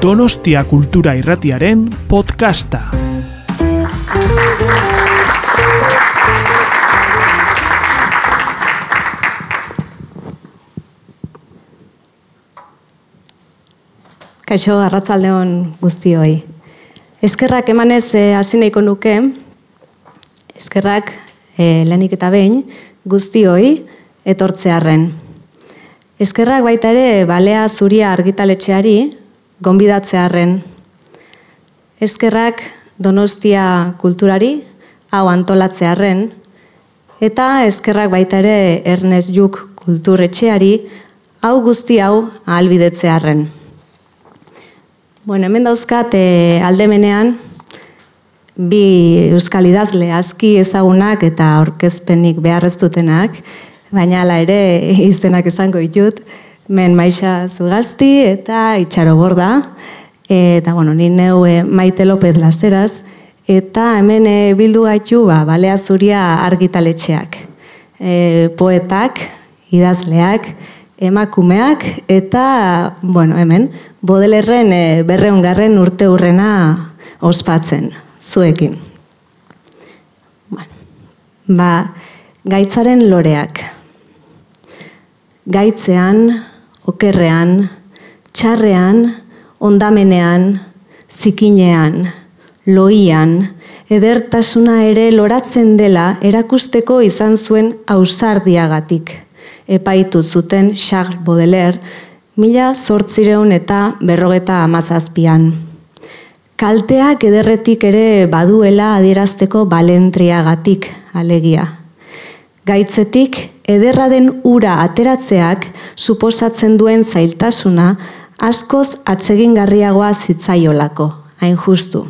Donostia Kultura Irratiaren podcasta. Kaixo, arratzaldeon guztioi. Eskerrak emanez eh, hasi nahiko nuke, eskerrak eh, lehenik eta behin guztioi etortzearren. Eskerrak baita ere balea zuria argitaletxeari gonbidatzearren. Eskerrak donostia kulturari hau antolatzearren. Eta eskerrak baita ere Ernest Juk kulturretxeari hau guzti hau ahalbidetzearren. Bueno, hemen dauzkat e, aldemenean bi euskal idazle aski ezagunak eta aurkezpenik beharrez dutenak, baina hala ere izenak esango ditut, men maixa zugazti eta itxaro borda, eta bueno, ni neu e, maite López Laseraz, eta hemen e, bildu gaitu ba, balea zuria argitaletxeak. E, poetak, idazleak, emakumeak eta, bueno, hemen, bodelerren e, berreungarren urte hurrena ospatzen, zuekin. Bueno, ba, gaitzaren loreak. Gaitzean, okerrean, txarrean, ondamenean, zikinean, loian, edertasuna ere loratzen dela erakusteko izan zuen ausardiagatik epaitu zuten Charles Baudelaire, mila zortzireun eta berrogeta amazazpian. Kalteak ederretik ere baduela adierazteko balentriagatik alegia. Gaitzetik, ederra den ura ateratzeak suposatzen duen zailtasuna askoz atsegingarriagoa zitzaiolako, hain justu.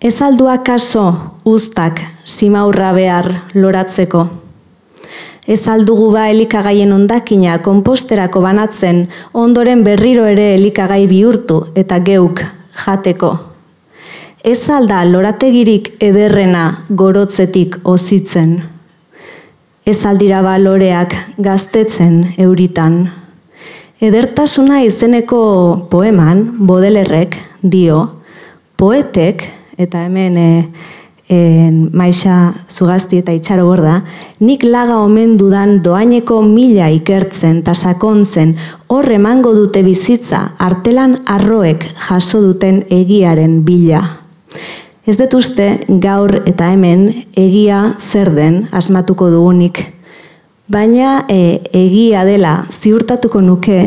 Ez aldua kaso ustak simaurra behar loratzeko, Ez aldugu ba elikagaien ondakina konposterako banatzen, ondoren berriro ere elikagai bihurtu eta geuk jateko. Ez alda lorategirik ederrena gorotzetik ozitzen. Ez aldira ba loreak gaztetzen euritan. Edertasuna izeneko poeman, bodelerrek, dio, poetek, eta hemen e, en, maixa zugazti eta itxaro borda, nik laga omen dudan doaineko mila ikertzen eta sakontzen horre emango dute bizitza artelan arroek jaso duten egiaren bila. Ez dut uste gaur eta hemen egia zer den asmatuko dugunik, baina e, egia dela ziurtatuko nuke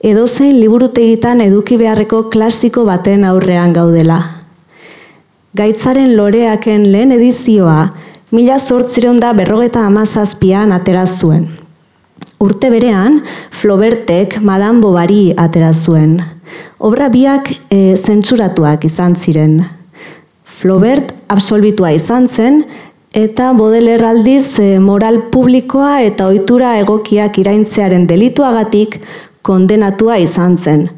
edozein liburutegitan eduki beharreko klasiko baten aurrean gaudela gaitzaren loreaken lehen edizioa mila zortzireun da berrogeta amazazpian atera zuen. Urte berean, Flobertek Madame Bovary atera zuen. Obra biak e, zentsuratuak izan ziren. Flobert absolbitua izan zen, eta bodeler aldiz e, moral publikoa eta ohitura egokiak iraintzearen delituagatik kondenatua izan zen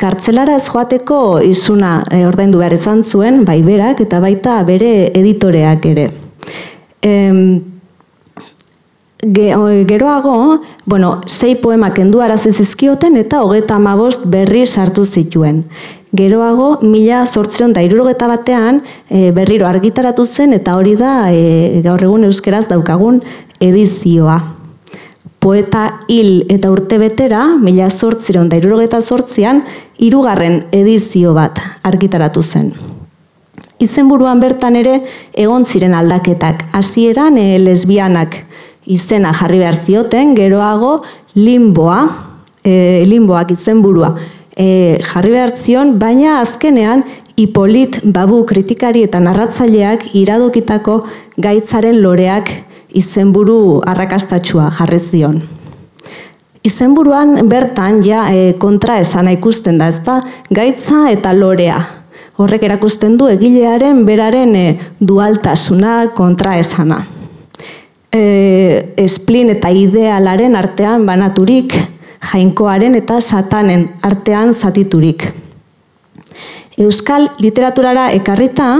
kartzelara ez joateko izuna e, ordaindu behar izan zuen, bai berak eta baita bere editoreak ere. Geroago, bueno, sei poemak kendu zizkioten eta hogeta amabost berri sartu zituen. Geroago, mila sortzion da irurogeta batean e, berriro argitaratu zen eta hori da e, gaur egun euskeraz daukagun edizioa poeta hil eta urte betera, mila zortziron da irurogeta zortzian, irugarren edizio bat argitaratu zen. Izenburuan bertan ere egon ziren aldaketak. Hasieran e, lesbianak izena jarri behar zioten, geroago limboa, e, limboak izenburua e, jarri behar zion, baina azkenean Hipolit babu kritikari eta narratzaileak iradokitako gaitzaren loreak izenburu arrakastatxua jarri zion. Izenburuan bertan ja e, kontra esana ikusten da, ezta gaitza eta lorea. Horrek erakusten du egilearen beraren e, dualtasuna kontra esana. E, esplin eta idealaren artean banaturik, jainkoaren eta satanen artean zatiturik. Euskal literaturara ekarrita,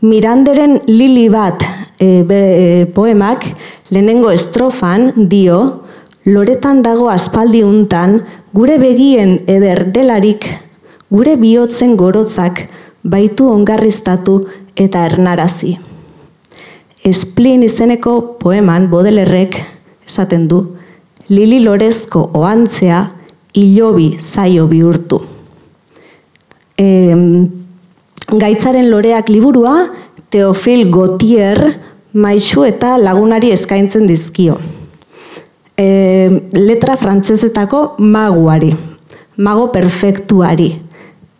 Miranderen lili bat e, be, e, poemak lehenengo estrofan dio loretan dago aspaldi untan gure begien eder delarik gure bihotzen gorotzak baitu ongarriztatu eta ernarazi. Esplin izeneko poeman bodelerrek esaten du, Lili Lorezko oantzea ilobi zaio bihurtu. E, gaitzaren loreak liburua, Teofil Gotier maisu eta lagunari eskaintzen dizkio. E, letra frantsezetako maguari, mago perfektuari.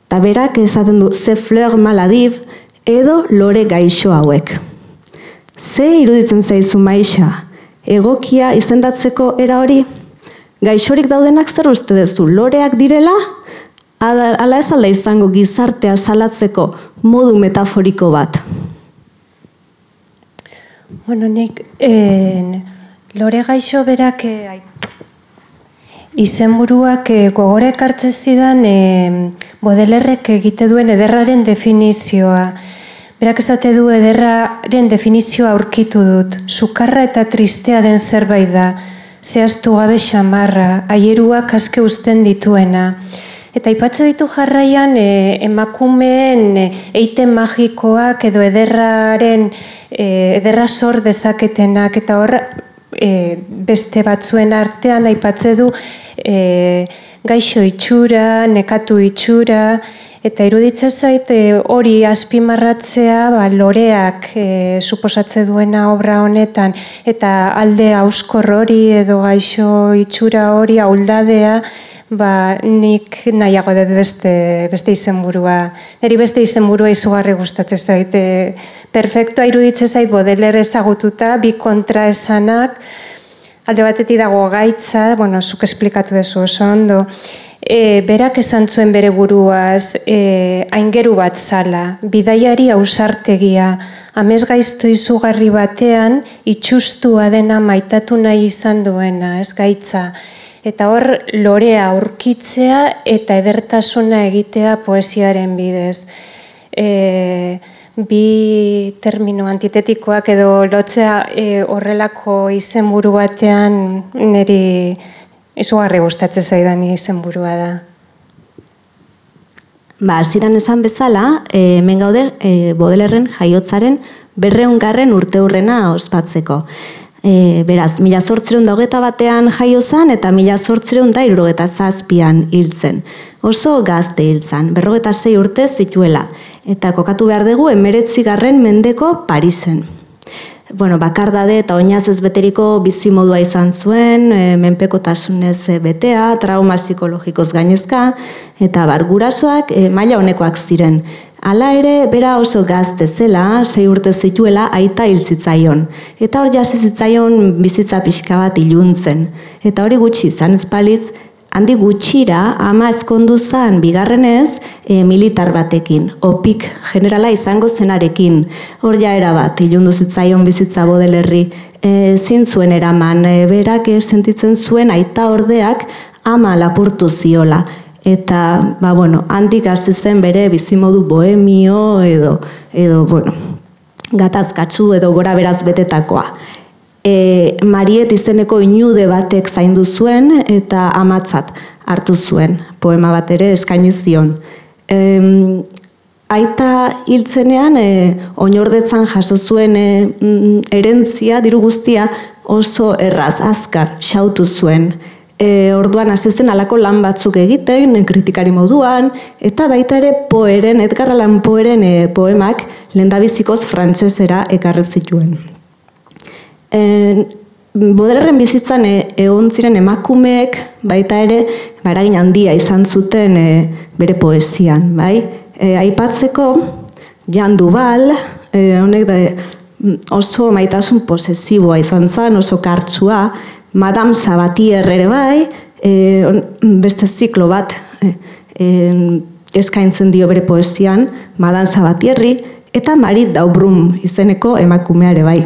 Ta berak esaten du ze fleur maladiv edo lore gaixo hauek. Ze iruditzen zaizu maixa, egokia izendatzeko era hori? Gaixorik daudenak zer uste duzu, loreak direla? Ala ez alda izango gizartea salatzeko modu metaforiko bat? Bueno, nik en, lore gaixo berak eh, izenburuak eh, gogore ekartzen zidan eh, bodelerrek egite duen ederraren definizioa. Berak esate du ederraren definizioa aurkitu dut. Sukarra eta tristea den zerbait da. Zehaztu gabe xamarra, aieruak aske uzten dituena. Eta ipatze ditu jarraian e, emakumeen e, eiten magikoak edo ederraren e, ederra sor dezaketenak eta hor e, beste batzuen artean aipatze du e, gaixo itxura, nekatu itxura, Eta iruditzen zait hori azpimarratzea ba, loreak e, suposatze duena obra honetan eta alde auskor hori edo gaixo itxura hori auldadea ba, nik nahiago dut beste, beste izenburua. Neri beste izenburua izugarri gustatzen zait. E, perfektoa iruditzen zait bodeler ezagututa, bi kontra esanak, alde batetik dago gaitza, bueno, zuk esplikatu dezu oso ondo, e, berak esan zuen bere buruaz, e, aingeru bat zala, bidaiari ausartegia, amez gaizto izugarri batean, itxustua dena maitatu nahi izan duena, ez gaitza, Eta hor lorea aurkitzea eta edertasuna egitea poesiaren bidez. E, bi termino antitetikoak edo lotzea e, horrelako izenburu batean niri izugarri gustatzen zaidan izenburua da. Ba, ziren esan bezala, e, hemen gaude e, bodelerren jaiotzaren berreungarren urte hurrena ospatzeko. E, beraz, mila zortzireun da batean jaio zan eta mila zortzireun da irrogeta zazpian hiltzen. Oso gazte hiltzen, berrogeta zei urte zituela. Eta kokatu behar dugu emeretzi garren mendeko Parisen. Bueno, bakardade eta oinaz ez beteriko bizimodua izan zuen, e, menpekotasunez betea, trauma psikologikoz gainezka, eta bargurasoak e, maila honekoak ziren. Hala ere, bera oso gazte zela, sei urte zituela, aita hil zitzaion. Eta hor jasi zitzaion bizitza pixka bat iluntzen. Eta hori gutxi izan ezpalitz, handi gutxira ama ezkondu zan bigarrenez e, militar batekin, opik generala izango zenarekin. Hor ja bat, ilundu zitzaion bizitza bodelerri, e, zintzuen eraman, e, berak sentitzen zuen aita ordeak ama lapurtu ziola eta ba bueno, handik hasi zen bere bizimodu bohemio edo edo bueno, gatazkatsu edo gora beraz betetakoa. E, Mariet izeneko inude batek zaindu zuen eta amatzat hartu zuen poema bat ere eskaini zion. E, aita hiltzenean e, oinordetzan jaso zuen e, mm, erentzia diru guztia oso erraz azkar xautu zuen e, orduan azezen alako lan batzuk egiten, kritikari moduan, eta baita ere poeren, Edgar Allan poeren e, poemak lendabizikoz frantsesera ekarri zituen. Bodelerren bizitzan e, egon ziren emakumeek baita ere baragin handia izan zuten e, bere poesian, bai? E, aipatzeko Jan Dubal, e, honek da oso maitasun posesiboa izan zen, oso kartsua, Madame Sabatier ere bai, e, beste ziklo bat e, eskaintzen dio bere poesian, Madame Sabatierri, eta Marit Daubrum izeneko emakumeare bai.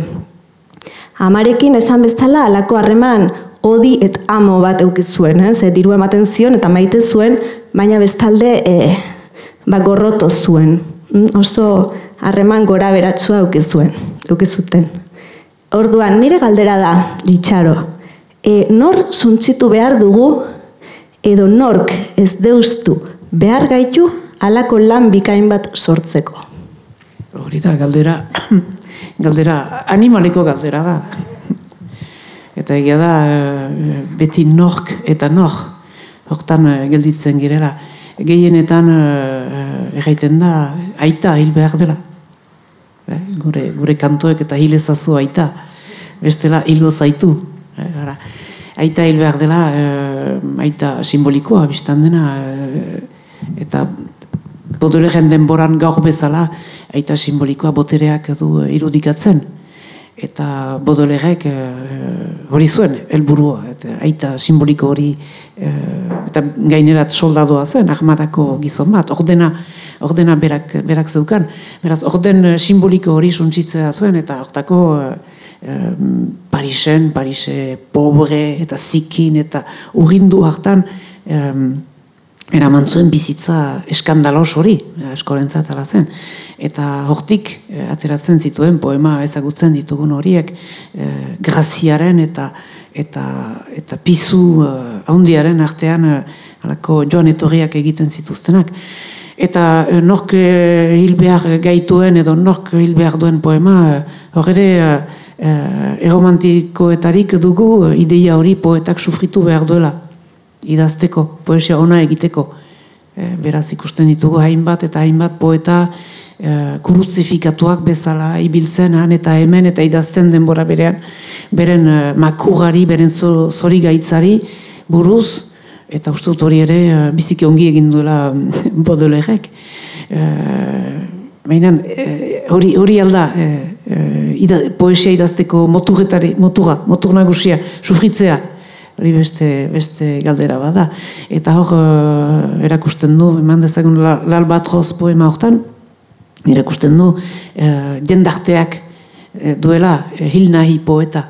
Amarekin esan bezala alako harreman odi et amo bat eukizuen, eh? ze diru ematen zion eta maite zuen, baina bestalde e, ba, gorroto zuen. Mm, oso harreman gora beratsua eukizuen, eukizuten. Orduan, nire galdera da, ditxaro, e, nor suntzitu behar dugu edo nork ez deustu behar gaitu halako lan bikain bat sortzeko. Hori da, galdera, galdera, animaleko galdera da. Eta egia da, eh, beti nork eta nor, hortan eh, gelditzen girela. Gehienetan uh, erraiten da, aita hil behar dela. Eh, gure, gure kantoek eta hil ezazu aita. Bestela hilgo zaitu. Eh. Aita hil behar dela, aita simbolikoa, biztan dena, eta Baudelaire denboran gaur bezala, aita simbolikoa botereak du irudikatzen. Eta Baudelairek e, hori zuen, helburua eta aita simboliko hori, e, eta gainerat soldadoa zen, ahmadako gizon bat, ordena, ordena berak, berak zeukan. Beraz, orden simboliko hori suntzitzea zuen, eta hortako e, Parisen, Parise pobre eta zikin eta urrindu hartan, eraman zuen bizitza eskandalos hori, eskorentzat ala zen. Eta hortik eh, ateratzen zituen poema ezagutzen ditugun horiek eh, graziaren eta eta eta pizu eh, handiaren artean eh, alako joan etorriak egiten zituztenak. Eta eh, nork eh, hil behar gaituen edo nork hil behar duen poema eh, hor ere eh, eh, eromantikoetarik dugu ideia hori poetak sufritu behar duela idazteko, poesia ona egiteko. E, beraz ikusten ditugu hainbat eta hainbat poeta e, kurutzifikatuak bezala ibiltzen han eta hemen eta idazten denbora berean beren e, makugari, beren zori gaitzari buruz eta uste dut hori ere biziki ongi egin duela bodolerek. E, Mainan, e, hori, hori alda, e, e, poesia idazteko motugetari, motuga, motur nagusia, sufritzea, hori beste, beste galdera bada. Eta hor, uh, erakusten du, eman dezagun lalbatroz poema hortan, erakusten du, uh, jendarteak uh, duela uh, hil nahi poeta.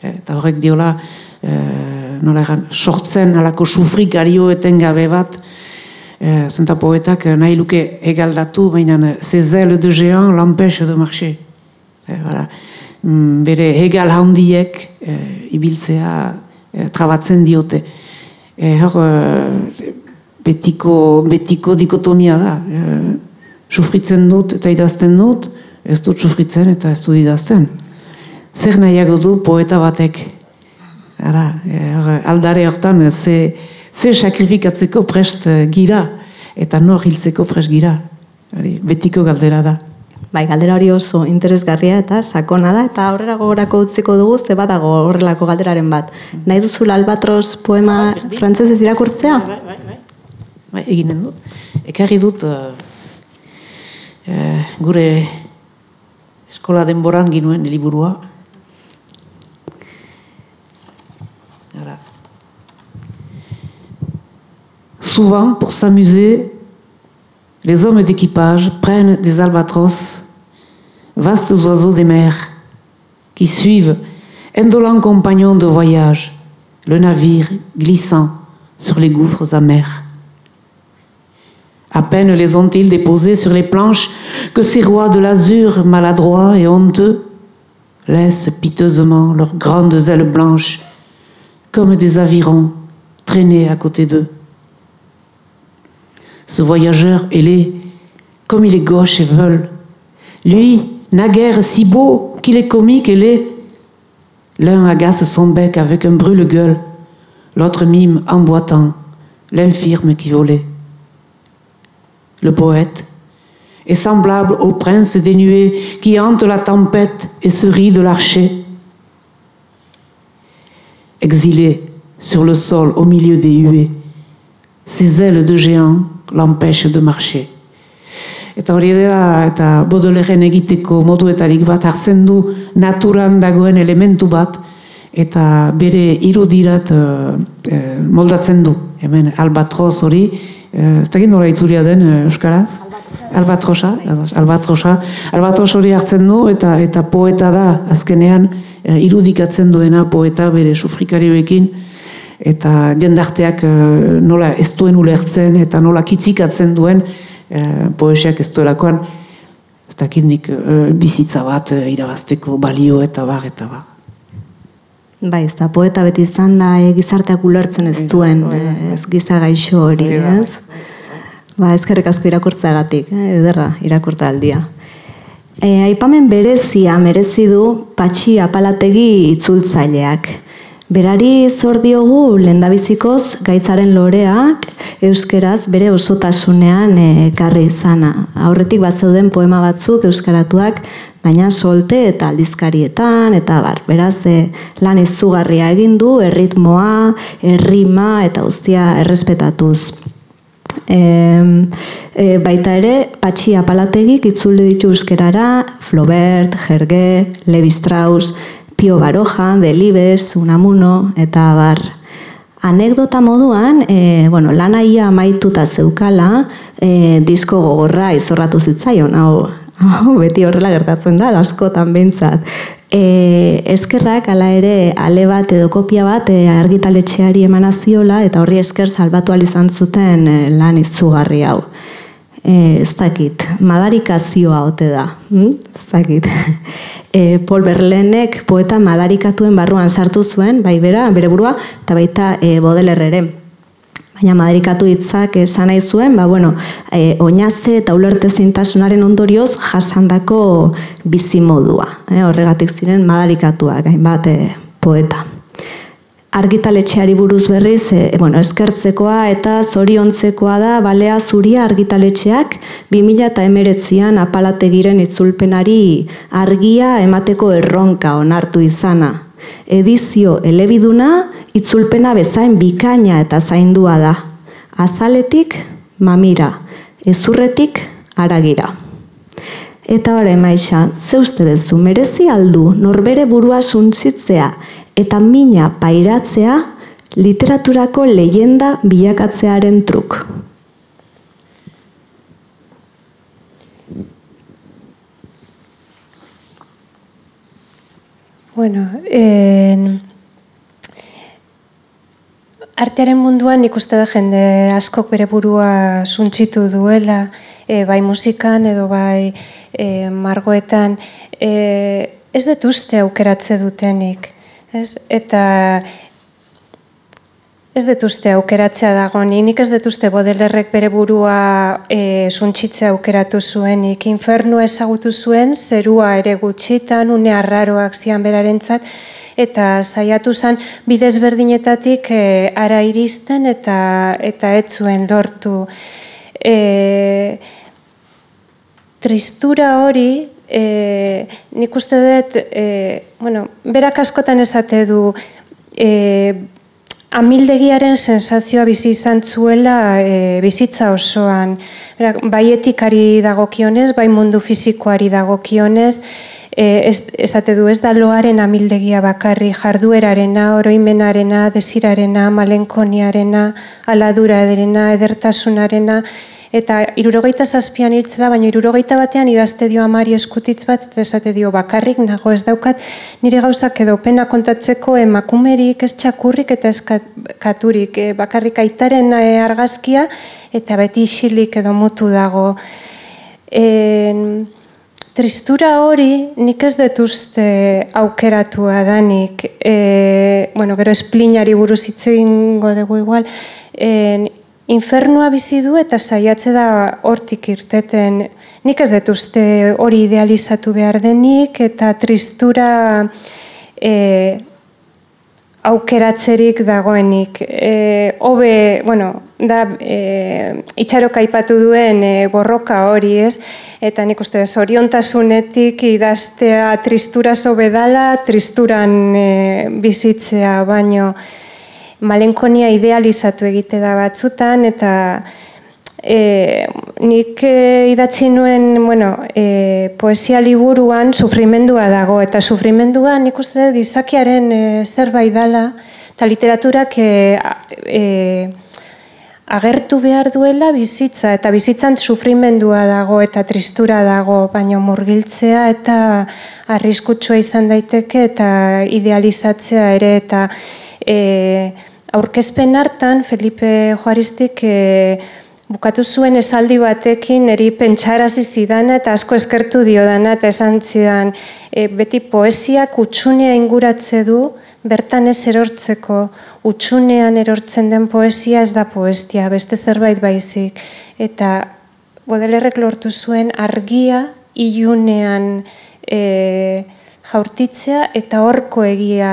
Eta horrek diola, uh, nola egan, sortzen alako sufrik gabe bat, uh, zenta poetak nahi luke egaldatu, baina zezel de géant l'empêche de marcher. Uh, bere hegal handiek uh, ibiltzea e, trabatzen diote. E, hor, e, betiko, betiko dikotomia da. E, sufritzen dut eta idazten dut, ez dut sufritzen eta ez dut idazten. Zer nahiago du poeta batek? Ara, e, aldare hortan, ze, ze sakrifikatzeko prest gira eta nor hiltzeko prest gira. betiko galdera da. Bai, galdera hori oso interesgarria eta sakona da, eta aurrera gogorako utziko dugu, ze badago horrelako galderaren bat. Nahi duzu albatros poema frantzesez irakurtzea? Bai, bai, bai. Bai, eginen dut. Ekarri dut uh, uh, gure eskola denboran ginuen liburua. Souvent, pour s'amuser, les hommes d'équipage prennent des albatros, vastes oiseaux des mers, qui suivent, indolents compagnons de voyage, le navire glissant sur les gouffres amers. À peine les ont-ils déposés sur les planches que ces rois de l'azur, maladroits et honteux, laissent piteusement leurs grandes ailes blanches comme des avirons traîner à côté d'eux. Ce voyageur ailé, comme il est gauche et veule, lui, naguère si beau qu'il est comique et laid, l'un agace son bec avec un brûle-gueule, l'autre mime en boitant l'infirme qui volait. Le poète est semblable au prince des nuées qui hante la tempête et se rit de l'archer. Exilé sur le sol au milieu des huées, ses ailes de géant l'empêche de marcher. Eta hori da, eta bodolegen egiteko moduetarik bat hartzen du naturan dagoen elementu bat, eta bere irudirat uh, moldatzen du. Hemen albatroz hori, uh, ez dakit nola itzuria den uh, Euskaraz? Albatrosa, albatrosa. Albatros hori hartzen du eta eta poeta da azkenean irudikatzen duena poeta bere sufrikarioekin eta jendarteak uh, nola ez duen ulertzen eta nola kitzikatzen duen uh, poesiak ez duelakoan ez dakit uh, bizitza bat irabazteko balio eta bar eta bar. Bai, ez da poeta beti izan da e, gizarteak ulertzen ez duen, ez giza gaixo hori, ez? Ba, eskerrik asko irakurtzeagatik, eh, ederra irakurta aldia. E, aipamen berezia merezi du patxi apalategi itzultzaileak. Berari zor diogu lendabizikoz gaitzaren loreak euskeraz bere osotasunean ekarri izana. Aurretik bat zeuden poema batzuk euskaratuak, baina solte eta aldizkarietan, eta bar, beraz, e, lan izugarria egin du, erritmoa, errima eta guztia errespetatuz. E, e, baita ere, patxi apalategik itzulde ditu euskerara, Flaubert, Jerge, Levi Strauss, Pio Baroja, Delibes, Unamuno, eta bar, Anekdota moduan, e, bueno, lanaia amaituta zeukala, e, disko gogorra izorratu zitzaion, hau, hau beti horrela gertatzen da, askotan behintzat. E, eskerrak, ala ere, ale bat edo kopia bat e, argitaletxeari emanaziola, eta horri esker salbatu izan zuten e, lan izugarri hau. E, ez dakit, madarikazioa ote da, hm? ez dakit. e, Paul Berlenek poeta madarikatuen barruan sartu zuen, bai bera, bere burua, eta baita e, Baina madarikatu hitzak esan nahi zuen, ba, bueno, e, oinaze eta ulerte zintasunaren ondorioz jasandako bizimodua. E, horregatik ziren madarikatuak, hainbat e, poeta argitaletxeari buruz berriz, e, bueno, eskertzekoa eta zoriontzekoa da balea zuria argitaletxeak 2000 eta emeretzian apalategiren itzulpenari argia emateko erronka onartu izana. Edizio elebiduna itzulpena bezain bikaina eta zaindua da. Azaletik mamira, ezurretik aragira. Eta hori maixa, ze uste dezu, merezi aldu norbere burua suntzitzea eta mina pairatzea literaturako leyenda bilakatzearen truk. Bueno, en... artearen munduan nik uste da jende askok bere burua suntzitu duela, e, bai musikan edo bai e, margoetan, e, ez dut uste aukeratze dutenik. Ez? Eta ez dut uste aukeratzea dago, nik ez dut uste bodelerrek bere burua e, suntxitze aukeratu zuenik. Infernu ezagutu zuen, zerua ere gutxitan, une arraroak zian berarentzat, eta saiatu zen bidez berdinetatik e, ara iristen eta eta ez zuen lortu. E, tristura hori, e, nik uste dut, e, bueno, berak askotan esate du, e, amildegiaren sensazioa bizi izan zuela e, bizitza osoan. Berak, bai etikari dagokionez, bai mundu fizikoari dagokionez, e, ez, esate du ez da loaren amildegia bakarri, jarduerarena, oroimenarena, desirarena, malenkoniarena, aladura ederena, edertasunarena, eta irurogeita zazpian hiltze da, baina irurogeita batean idazte dio amari eskutitz bat, eta esate dio bakarrik nago ez daukat, nire gauzak edo pena kontatzeko emakumerik, ez txakurrik eta ez katurik, e, bakarrik aitaren e, argazkia, eta beti isilik edo mutu dago. E, tristura hori nik ez dut uste aukeratua danik, e, bueno, gero esplinari buruz hitz egingo dugu igual, e, infernua bizi du eta saiatze da hortik irteten. Nik ez dut uste hori idealizatu behar denik eta tristura e, aukeratzerik dagoenik. E, obe, bueno, da e, itxarok aipatu duen e, borroka hori, ez? Eta nik uste zoriontasunetik idaztea tristura sobedala, tristuran e, bizitzea baino malenkonia idealizatu egite da batzutan, eta e, nik e, idatzi nuen bueno, e, poesia liburuan sufrimendua dago, eta sufrimendua nik uste dut gizakiaren e, zerbait dala, eta literaturak e, e, agertu behar duela bizitza, eta bizitzan sufrimendua dago eta tristura dago, baina murgiltzea eta arriskutsua izan daiteke eta idealizatzea ere, eta e, aurkezpen hartan Felipe Juaristik e, bukatu zuen esaldi batekin eri pentsarazi zidana eta asko eskertu diodana eta esan zidan e, beti poesiak utxunea inguratze du bertan ez erortzeko. Utxunean erortzen den poesia ez da poestia, beste zerbait baizik. Eta Bodelerrek lortu zuen argia ilunean e, jaurtitzea eta horko egia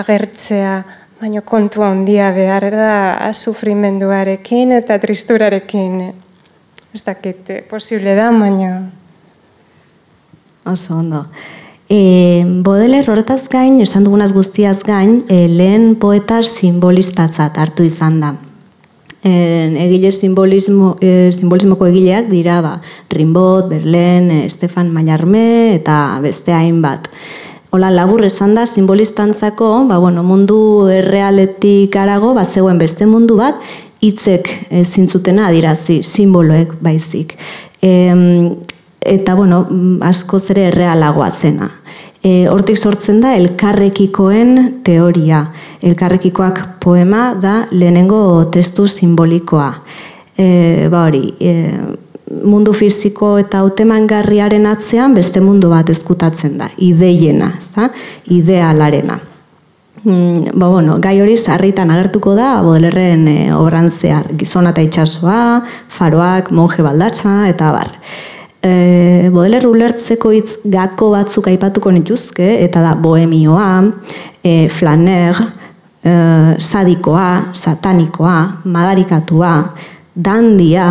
agertzea baina kontua handia behar da sufrimenduarekin eta tristurarekin. Ez dakit, eh, posible da, baina... Oso ondo. E, Bodeler horretaz gain, esan dugunaz guztiaz gain, e, lehen poeta simbolistatzat hartu izan da. E, egile simbolismo, e, simbolismoko egileak dira, ba, Rimbaud, Berlen, e, Stefan Mallarme eta beste hainbat. Hola, labur esan da, simbolistantzako, ba, bueno, mundu errealetik arago, ba, zegoen beste mundu bat, hitzek e, zintzutena adirazi, simboloek baizik. E, eta, bueno, asko zere errealagoa zena. E, hortik sortzen da elkarrekikoen teoria. Elkarrekikoak poema da lehenengo testu simbolikoa. E, ba hori, e, mundu fisiko eta hautemangarriaren atzean beste mundu bat ezkutatzen da, ideiena, ezta? idealarena. Mm, ba, bueno, gai hori sarritan agertuko da Bodelerren e, obran zehar, gizona eta itxasoa, faroak, monje baldatza eta bar. E, Bodeler ulertzeko hitz gako batzuk aipatuko nituzke, eta da bohemioa, e, flaner, e, sadikoa, satanikoa, madarikatua, dandia,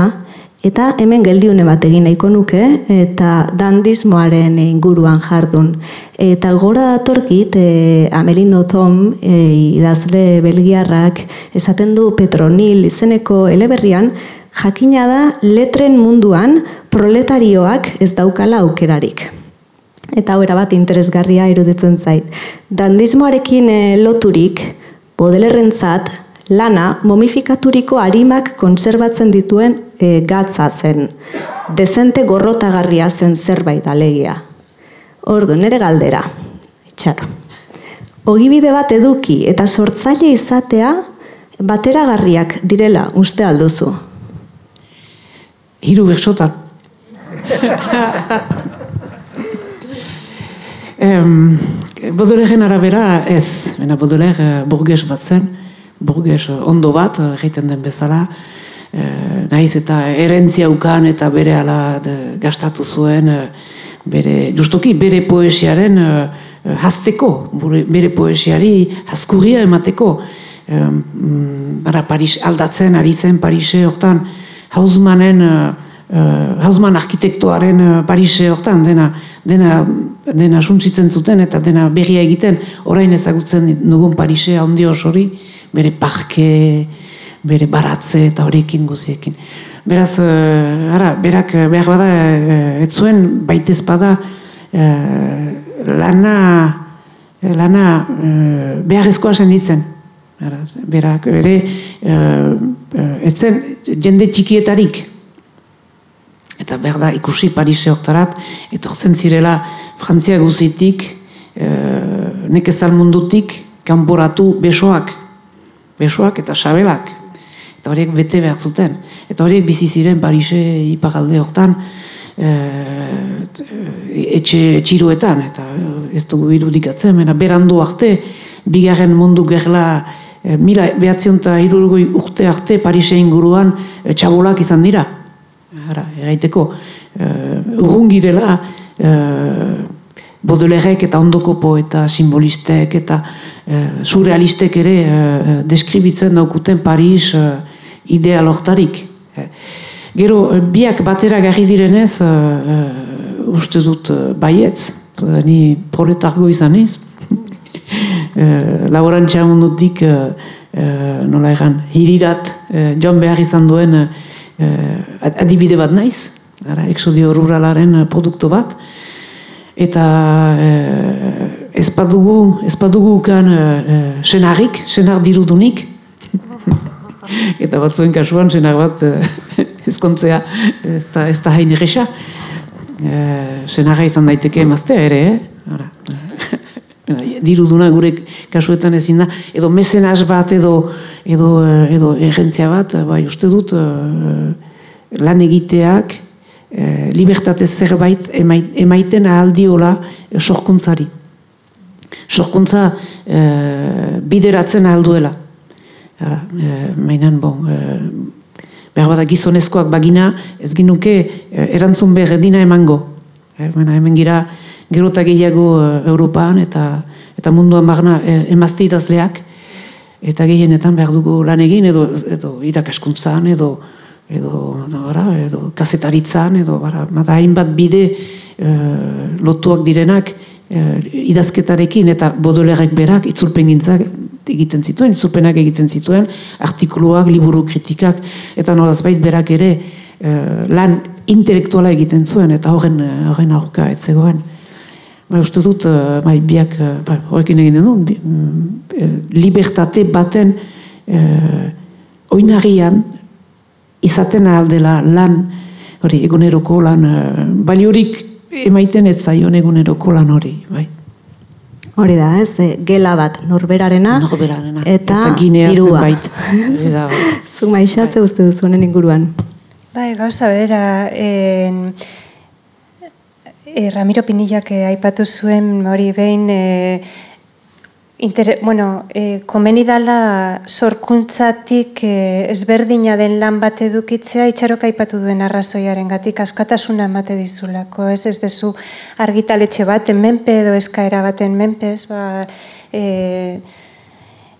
Eta hemen geldiune bat egin nahiko nuke eta dandismoaren inguruan jardun. Eta gora datorkit e, Amelino Tom e, idazle belgiarrak esaten du Petronil izeneko eleberrian jakina da letren munduan proletarioak ez daukala aukerarik. Eta hau bat interesgarria iruditzen zait. Dandismoarekin e, loturik, bodelerrentzat, lana momifikaturiko arimak kontserbatzen dituen e, gatza zen. Dezente gorrotagarria zen zerbait alegia. Ordu, nere galdera. Itxaro. Ogibide bat eduki eta sortzaile izatea bateragarriak direla uste alduzu. Hiru bersotan. um, Bodolegen arabera ez, bena Bodoleg uh, burges bat zen, burges ondo bat, egiten den bezala, e, nahiz eta erentzia ukan eta bere ala gastatu zuen, bere, justuki bere poesiaren e, hasteko, bere poesiari haskurria emateko, e, bara Paris aldatzen ari zen Parise hortan, Hausmanen, uh, Hausman arkitektoaren uh, Parise hortan, dena, dena, dena suntzitzen zuten eta dena berria egiten, orain ezagutzen dugun Parise handi hori, bere parke, bere baratze eta horiekin guziekin. Beraz, uh, ara, berak eh, behar bada, uh, ez zuen baitez bada lana, lana uh, behar ezkoa senditzen. Ara, berak, bere, uh, ez zen jende txikietarik. Eta behar da, ikusi Parise oktarat, etortzen zirela Frantzia guzitik, uh, nekezal mundutik, kanporatu besoak, besoak eta sabelak. Eta horiek bete behar zuten. Eta horiek bizi ziren Parise ipagalde hortan e, etxe txiruetan. Eta ez dugu irudikatzen, mena berandu arte, bigarren mundu gerla e, mila behatzion eta irurgoi urte arte Parise inguruan e, txabolak izan dira. Ara, eraiteko, e, urrun girela e, Bodelerek eta ondoko poeta simbolistek eta e, surrealistek ere e, deskribitzen daukuten Paris e, ideal hortarik. Gero, biak batera gari direnez, uh, uste dut uh, baietz, ni proletargo izan ez. uh, laborantza mundutik, uh, uh, nola egan, hirirat, uh, joan behar izan duen uh, adibide bat naiz, ara, exodio ruralaren produktu bat, eta uh, ez badugu, ez badugu kan uh, senarrik, senar dirudunik, eta batzuen kasuan senar bat uh, ezkontzea ez da, ez da hain egisa. Uh, izan daiteke emaztea ere, eh? Diruduna gure kasuetan ezin da, edo mesenaz bat edo edo, edo egentzia bat, bai uste dut uh, lan egiteak e, libertate zerbait emait, emaiten ahaldiola sorkuntzari. Sorkuntza e, bideratzen ahalduela. Ara, e, mainan, bon, e, behar bat gizonezkoak bagina, ez ginuke erantzun behar edina emango. E, baina hemen gira, gerota gehiago e, Europan eta eta munduan bagna e, emazte idazleak, eta gehienetan behar dugu lan egin, edo, edo irakaskuntzan, edo, edo, edo, edo kasetaritzan, edo bara, hainbat bide e, lotuak direnak e, idazketarekin eta bodolerek berak itzulpen gintzak egiten zituen, itzulpenak egiten zituen, artikuluak, liburu kritikak, eta nolaz bait berak ere e, lan intelektuala egiten zuen, eta horren, horren aurka ez zegoen. Ba, uste dut, bai, biak, ba, horrekin egin dut, mm, libertate baten e, oinarrian izaten aldela lan, hori, eguneroko lan, baliorik emaiten ez zaion eguneroko lan hori, bai. Hori da, ez, e, gela bat norberarena, norberarena. eta, eta dirua. Zenbait. Zu maixa ze uste duzu honen inguruan? Bai, gauza bera, en, e, Ramiro Pinillak aipatu zuen hori behin e, Inter, bueno, e, komeni dala sorkuntzatik e, ezberdina den lan bat edukitzea itxarok aipatu duen arrazoiaren gatik askatasuna emate dizulako, ez? Ez dezu argitaletxe baten menpe edo eskaera baten menpe, ba, e,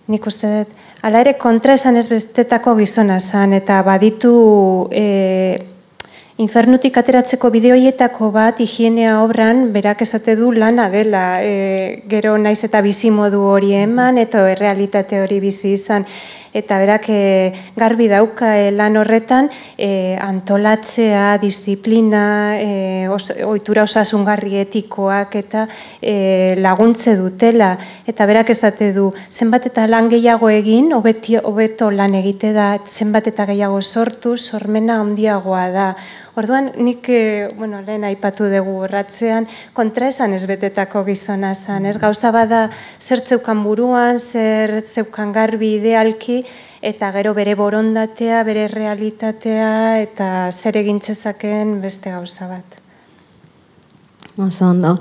nik uste dut, ala ere kontra esan ez bestetako gizona zan, eta baditu e, Infernutik ateratzeko bideoietako bat higienea obran berak esate du lana dela. E, gero naiz eta bizi modu hori eman eta errealitate hori bizi izan eta berak e, garbi dauka e, lan horretan e, antolatzea, disiplina, e, os, oitura osasungarri etikoak eta e, laguntze dutela. Eta berak ezate du, zenbat eta lan gehiago egin, hobeto lan egite da, zenbat eta gehiago sortu, sormena handiagoa da. Orduan, nik, bueno, lehen aipatu dugu horratzean, kontra esan ez betetako gizona zan, ez gauza bada zer zeukan buruan, zer zeukan garbi idealki, eta gero bere borondatea, bere realitatea eta zer egintzezaken beste gauza bat. Oso ondo.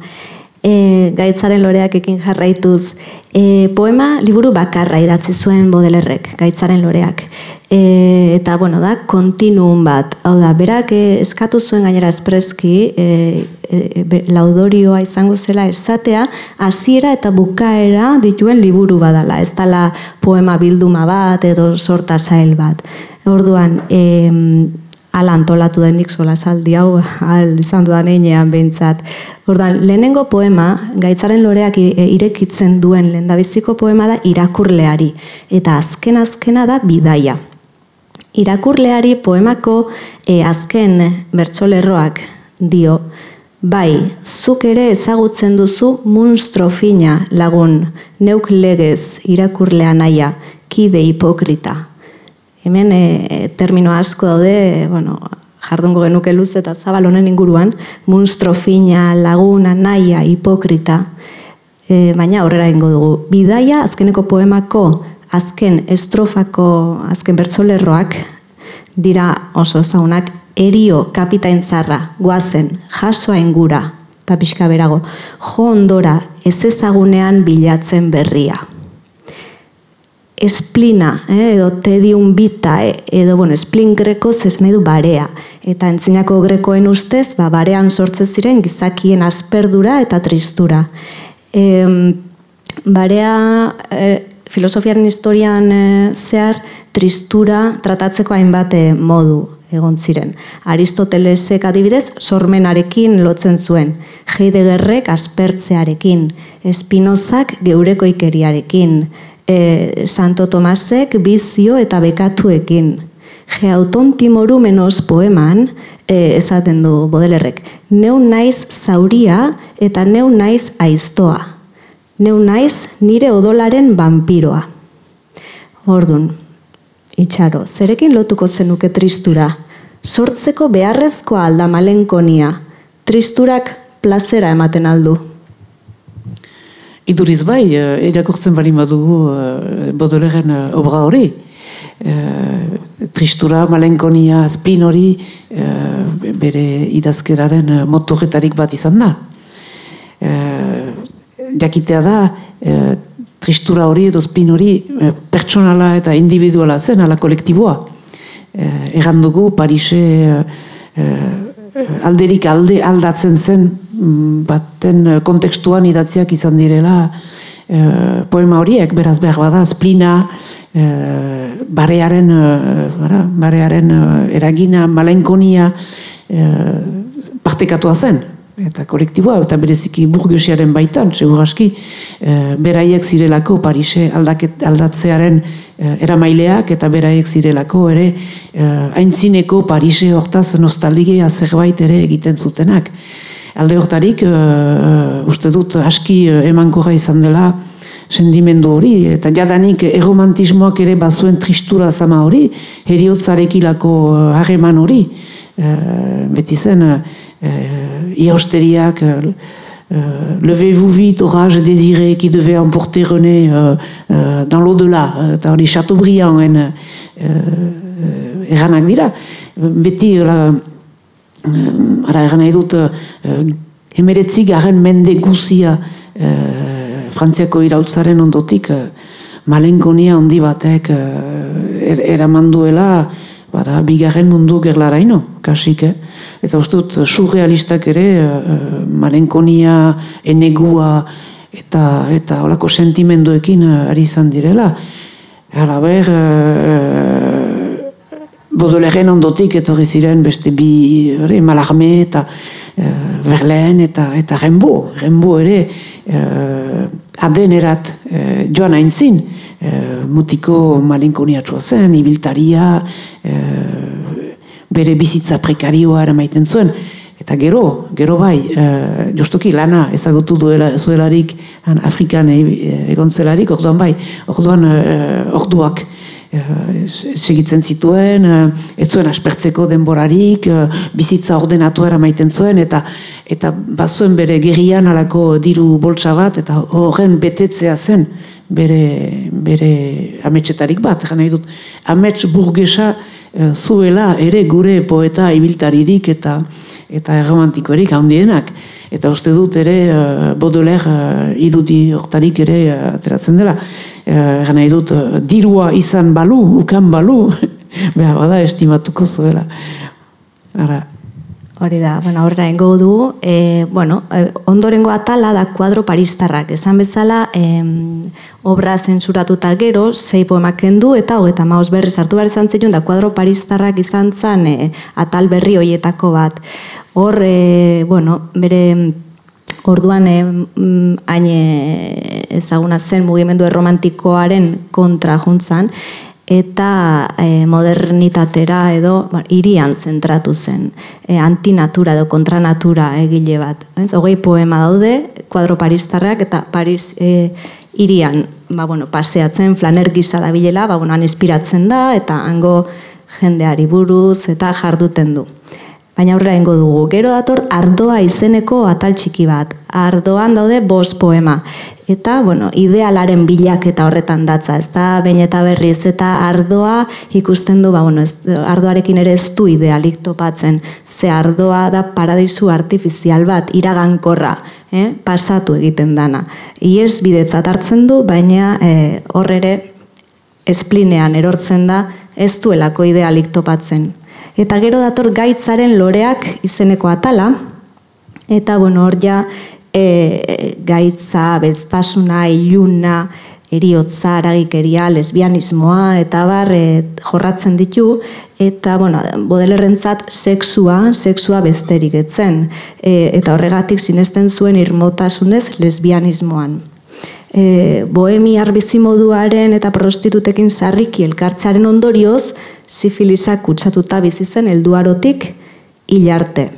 E, gaitzaren loreak ekin jarraituz, e, poema liburu bakarra idatzi zuen bodelerrek, gaitzaren loreak. E, eta, bueno, da, kontinuum bat. Hau da, berak e, eskatu zuen gainera espreski, e, e, laudorioa izango zela esatea, hasiera eta bukaera dituen liburu badala. Ez dala poema bilduma bat edo sorta sail bat. Orduan, e, ala antolatu denik sola saldi hau, al izan dudan einean behintzat. Ordan, lehenengo poema, gaitzaren loreak irekitzen duen lehendabiziko poema da irakurleari, eta azken azkena da bidaia irakurleari poemako e, azken bertsolerroak dio, bai, zuk ere ezagutzen duzu munstrofina lagun, neuk legez irakurlea naia, kide hipokrita. Hemen e, termino asko daude, bueno, jardungo genuke luz eta zabal honen inguruan, munstrofina laguna naia hipokrita, e, baina aurrera ingo dugu. Bidaia azkeneko poemako azken estrofako, azken bertzolerroak, dira oso zaunak, erio kapitain zarra, guazen, jasoa ingura, eta pixka berago, jo ondora ez ezagunean bilatzen berria. Esplina, eh, edo tedium bita, eh, edo, bueno, esplin greko zesmedu barea. Eta entzinako grekoen ustez, ba, barean sortze ziren gizakien asperdura eta tristura. E, barea, eh, filosofiaren historian e, zehar tristura tratatzeko hainbat eh, modu egon ziren. Aristotelesek adibidez sormenarekin lotzen zuen, Heideggerrek aspertzearekin, Spinozak geureko ikeriarekin, e, Santo Tomasek bizio eta bekatuekin. Geauton timoru menos poeman, e, esaten du bodelerrek, neu naiz zauria eta neu naiz aiztoa neu naiz nire odolaren vampiroa. Ordun, itxaro, zerekin lotuko zenuke tristura? Sortzeko beharrezko alda malenkonia, tristurak plazera ematen aldu. Iduriz bai, eh, irakurtzen bari badugu uh, bodoleren uh, obra hori. e, tristura, malenkonia, splin hori e, bere idazkeraren motorretarik bat izan da. Jakitea da, e, tristura hori edo splin hori e, pertsonala eta individuala zen, ala kolektiboa. E, egan dugu, Parise e, e, alderik alde aldatzen zen mm, baten kontekstuan idatziak izan direla e, poema horiek, beraz behar bada, splina, e, barearen, e, barearen e, eragina, malenkonia e, partekatua zen eta kolektiboa, eta bereziki burgesiaren baitan, segur aski, e, beraiek zirelako Parise aldaket, aldatzearen e, eramaileak, eta beraiek zirelako ere e, aintzineko Parise hortaz nostalgia zerbait ere egiten zutenak. Alde hortarik, e, uste dut aski emankorra izan dela, sendimendu hori, eta jadanik eromantismoak ere bazuen tristura zama hori, heriotzarekilako hageman hori, e, beti zen, euh, iausteriak, euh, euh, Levez-vous vite, orage désiré qui devait emporter René euh, dans l'au-delà, dans les Chateaubriand, en eranak dira. Beti, la, garen mende guzia irautzaren ondotik, malenkonia handi batek er, bada, bigarren mundu gerlaraino, kasik, eh? Eta uste dut, surrealistak ere, uh, malenkonia, enegua, eta eta olako sentimenduekin ari izan direla. Hala ber, uh, Baudelaireen ondotik etorri ziren beste bi ere, Malarme eta uh, Verlaine eta, eta Rembo. Rembo ere uh, adenerat uh, joan aintzin, uh, mutiko malenkoniatsua zen, ibiltaria, bere bizitza prekarioa eramaiten zuen. Eta gero, gero bai, e, jostoki lana ezagutu duela zuelarik Afrikan e, egon zelarik, orduan bai, orduan e, orduak e, segitzen zituen, e, ez zuen aspertzeko denborarik, bizitza ordenatu eramaiten zuen, eta eta bazuen bere gerrian alako diru boltsa bat, eta horren betetzea zen bere, bere ametsetarik bat, gana dut, amets burgesa, Eh, zuela ere gure poeta ibiltaririk eta eta erromantikorik handienak. Eta uste dut ere Baudelaire irudi hortarik ere ateratzen dela. Uh, nahi dut, dirua izan balu, ukan balu, behar bada estimatuko zuela. Ara, Hori da, bueno, horrela ingo du, e, bueno, ondorengo atala da kuadro paristarrak. Esan bezala, e, obra zensuratuta gero, sei poemak kendu eta hogeta maus berri sartu behar izan zion, da kuadro paristarrak izan zen e, atal berri hoietako bat. Hor, e, bueno, bere orduan e, hain ezaguna zen mugimendu erromantikoaren kontra juntzan, eta e, modernitatera edo ba, irian zentratu zen, e, antinatura edo kontranatura egile bat. Ez? Hogei poema daude, kuadro paristarrak eta Paris e, irian ba, bueno, paseatzen, flaner gisa da bilela, ba, bueno, han inspiratzen da eta hango jendeari buruz eta jarduten du. Baina aurrera ingo dugu. Gero dator ardoa izeneko atal txiki bat. Ardoan daude bost poema eta bueno, idealaren bilak eta horretan datza, ez da, bain eta berriz, eta ardoa ikusten du, ba, bueno, ez, ardoarekin ere ez du idealik topatzen, ze ardoa da paradisu artifizial bat, iragankorra, eh? pasatu egiten dana. Iez bidetzat hartzen du, baina eh, horrere esplinean erortzen da, ez duelako idealik topatzen. Eta gero dator gaitzaren loreak izeneko atala, eta bueno, hor ja e, gaitza, belztasuna, iluna, eriotza, aragikeria, lesbianismoa, eta bar, e, jorratzen ditu, eta, bueno, bodelerrentzat sexua, sexua besterik etzen, e, eta horregatik sinesten zuen irmotasunez lesbianismoan. E, bohemiar bizimoduaren eta prostitutekin sarriki elkartzaren ondorioz, sifilisak kutsatuta bizi zen helduarotik hilarte.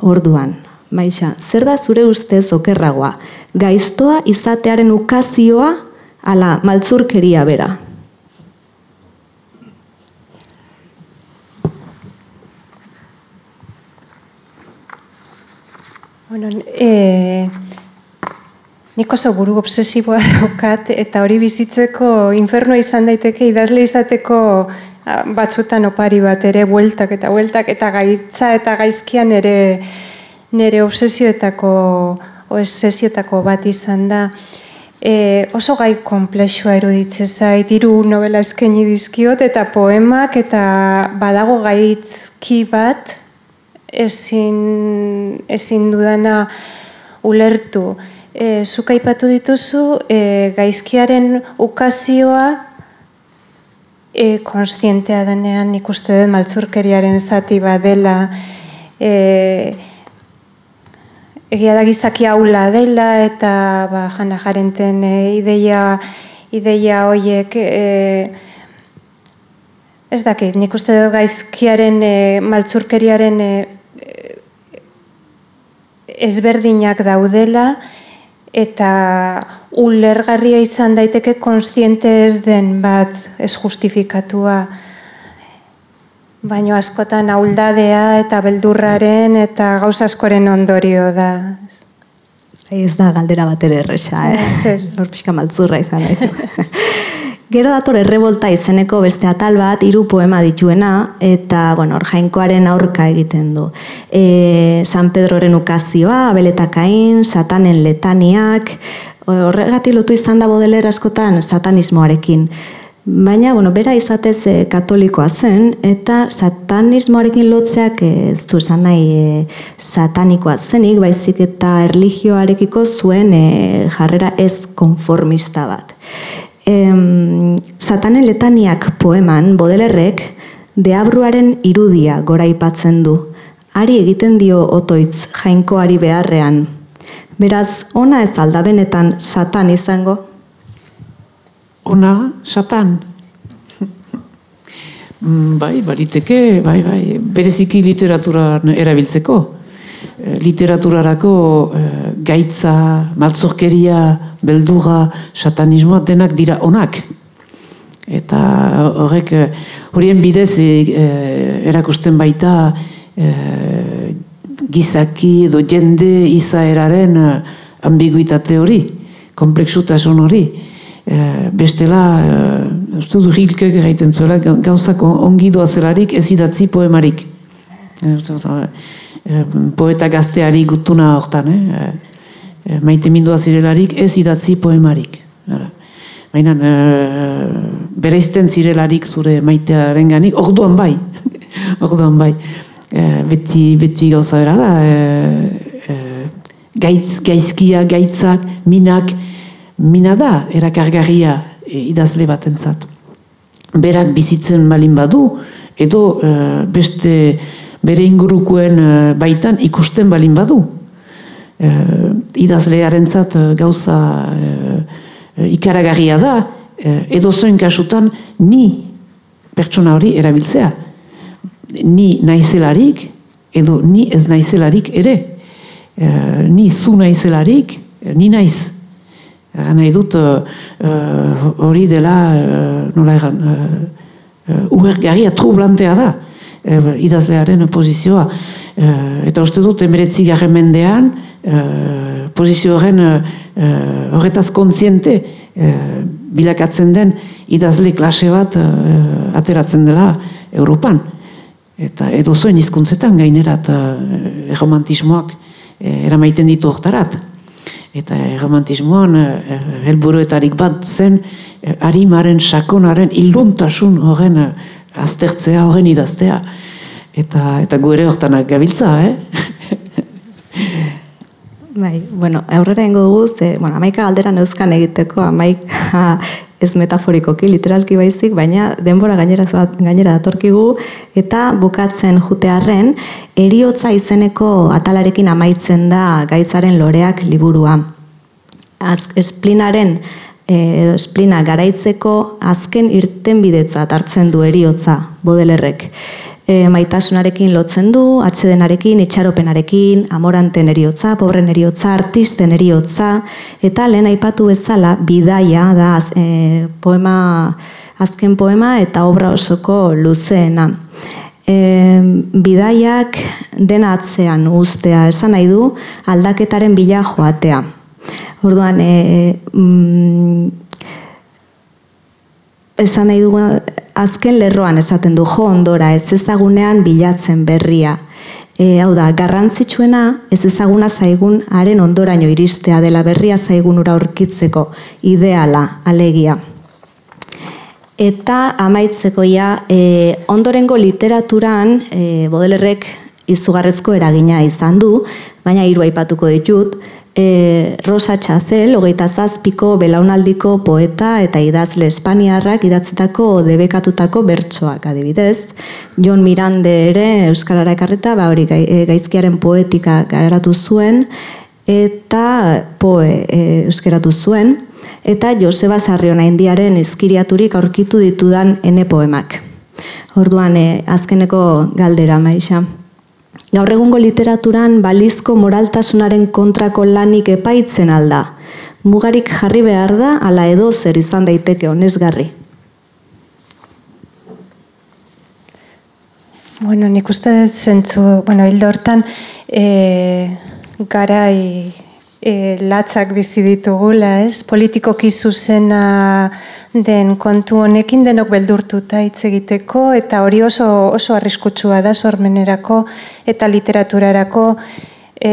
Orduan, Maixa, zer da zure ustez okerragoa? Gaiztoa izatearen ukazioa ala maltzurkeria bera? Bueno, e, nik oso buru obsesiboa daukat, eta hori bizitzeko infernoa izan daiteke, idazle izateko batzutan opari bat ere, bueltak eta bueltak, eta gaitza eta gaizkian ere nire obsesioetako, obsesioetako bat izan da. E, oso gai komplexua eruditzen zait, hiru novela eskaini dizkiot eta poemak eta badago gaitzki bat ezin, ezin dudana ulertu. E, zuk aipatu dituzu e, gaizkiaren ukazioa e, konstientea denean ikuste dut maltzurkeriaren zati badela e, egia da gizaki aula dela eta ba, jana jarenten e, ideia, ideia hoiek e, ez dakit, nik uste dut gaizkiaren e, maltzurkeriaren e, ezberdinak daudela eta ulergarria izan daiteke konstiente ez den bat ez justifikatua baino askotan auldadea eta beldurraren eta gauz askoren ondorio da. Ez da galdera bat ere erresa, eh? Ez, Hor pixka maltzurra izan nahi. Gero dator errebolta izeneko beste atal bat, hiru poema dituena, eta, bueno, hor jainkoaren aurka egiten du. E, San Pedroren ukazioa, abeletakain, satanen letaniak, horregatik lotu izan da bodeler askotan satanismoarekin. Baina, bueno, bera izatez e, katolikoa zen, eta satanismoarekin lotzeak ez du esan nahi e, satanikoa zenik, baizik eta erligioarekiko zuen e, jarrera ez konformista bat. E, satanen letaniak poeman, bodelerrek, deabruaren irudia gora ipatzen du. Ari egiten dio otoitz jainkoari beharrean. Beraz, ona ez alda benetan satan izango? ona, satan. Mm, bai, bariteke, bai, bai, bereziki literaturan erabiltzeko. Eh, literaturarako eh, gaitza, maltzorkeria, beldura, satanismoa denak dira onak. Eta horrek, eh, horien bidez erakusten baita gizaki edo jende izaeraren ambiguitate hori, kompleksutasun hori. Bestela, uh, uste du hilkek egiten zuela, gauzak ongi doazelarik ez idatzi poemarik. E, poeta gazteari gutuna hortan, eh? E, maite mindua zirelarik ez idatzi poemarik. Baina, uh, bere zirelarik zure maitearen ganik, orduan bai, orduan bai. Uh, beti, beti gauza bera da, gaitz, gaizkia, gaitzak, minak, mina da erakargarria e, idazle batentzat. Berak bizitzen malin badu, edo e, beste bere ingurukuen e, baitan ikusten balin badu. E, idazlearen zat e, gauza e, ikaragarria da, edo zoin kasutan ni pertsona hori erabiltzea. Ni naizelarik, edo ni ez naizelarik ere. ni zu naizelarik, ni naiz. Egan nahi dut hori dela, nola egan, uh, uhergarria trublantea da, uh, idazlearen pozizioa. Uh, eta uste dut, emeretzi garen mendean, uh, pozizio horren horretaz kontziente bilakatzen den idazle klase bat ateratzen dela Europan. Eta edo zoen izkuntzetan gainerat uh, romantismoak eramaiten ditu hortarat eta romantismoan helburuetarik bat zen harimaren sakonaren iluntasun horren aztertzea, horren idaztea. Eta, eta gu ere hortanak gabiltza, eh? Bai, bueno, aurrera ingo dugu, ze, bueno, amaika galderan euskan egiteko, amaika ez metaforikoki, literalki baizik, baina denbora gainera, gainera datorkigu, eta bukatzen jutearren, eriotza izeneko atalarekin amaitzen da gaitzaren loreak liburua. Az, esplinaren, edo esplina garaitzeko azken irten bidetzat hartzen du eriotza, bodelerrek e, maitasunarekin lotzen du, atsedenarekin, itxaropenarekin, amoranten eriotza, pobren eriotza, artisten eriotza, eta lehen aipatu bezala, bidaia da e, poema, azken poema eta obra osoko luzeena. E, bidaiak dena atzean ustea, esan nahi du aldaketaren bila joatea. Orduan, e, mm, esan nahi dugu azken lerroan esaten du jo ondora ez ezagunean bilatzen berria. E, hau da, garrantzitsuena ez ezaguna zaigun haren ondoraino iristea dela berria zaigunura aurkitzeko ideala, alegia. Eta amaitzeko ja, e, ondorengo literaturan e, bodelerrek izugarrezko eragina izan du, baina hiru aipatuko ditut, e, Rosa Txazel, hogeita zazpiko belaunaldiko poeta eta idazle espaniarrak idatzetako debekatutako bertsoak adibidez. Jon Mirande ere Euskarara ekarreta, ba hori e, gaizkiaren poetika garatu zuen, eta poe e, euskeratu zuen, eta Joseba Sarriona indiaren izkiriaturik aurkitu ditudan ene poemak. Orduan, e, azkeneko galdera, maixa. Gaur egungo literaturan balizko moraltasunaren kontrako lanik epaitzen alda. Mugarik jarri behar da, ala edo zer izan daiteke honesgarri. Bueno, nik uste dut zentzu, bueno, hildo hortan, e, garai e, latzak bizi ditugula, ez? Politikoki zuzena den kontu honekin denok beldurtuta hitz egiteko eta hori oso oso arriskutsua da sormenerako eta literaturarako e,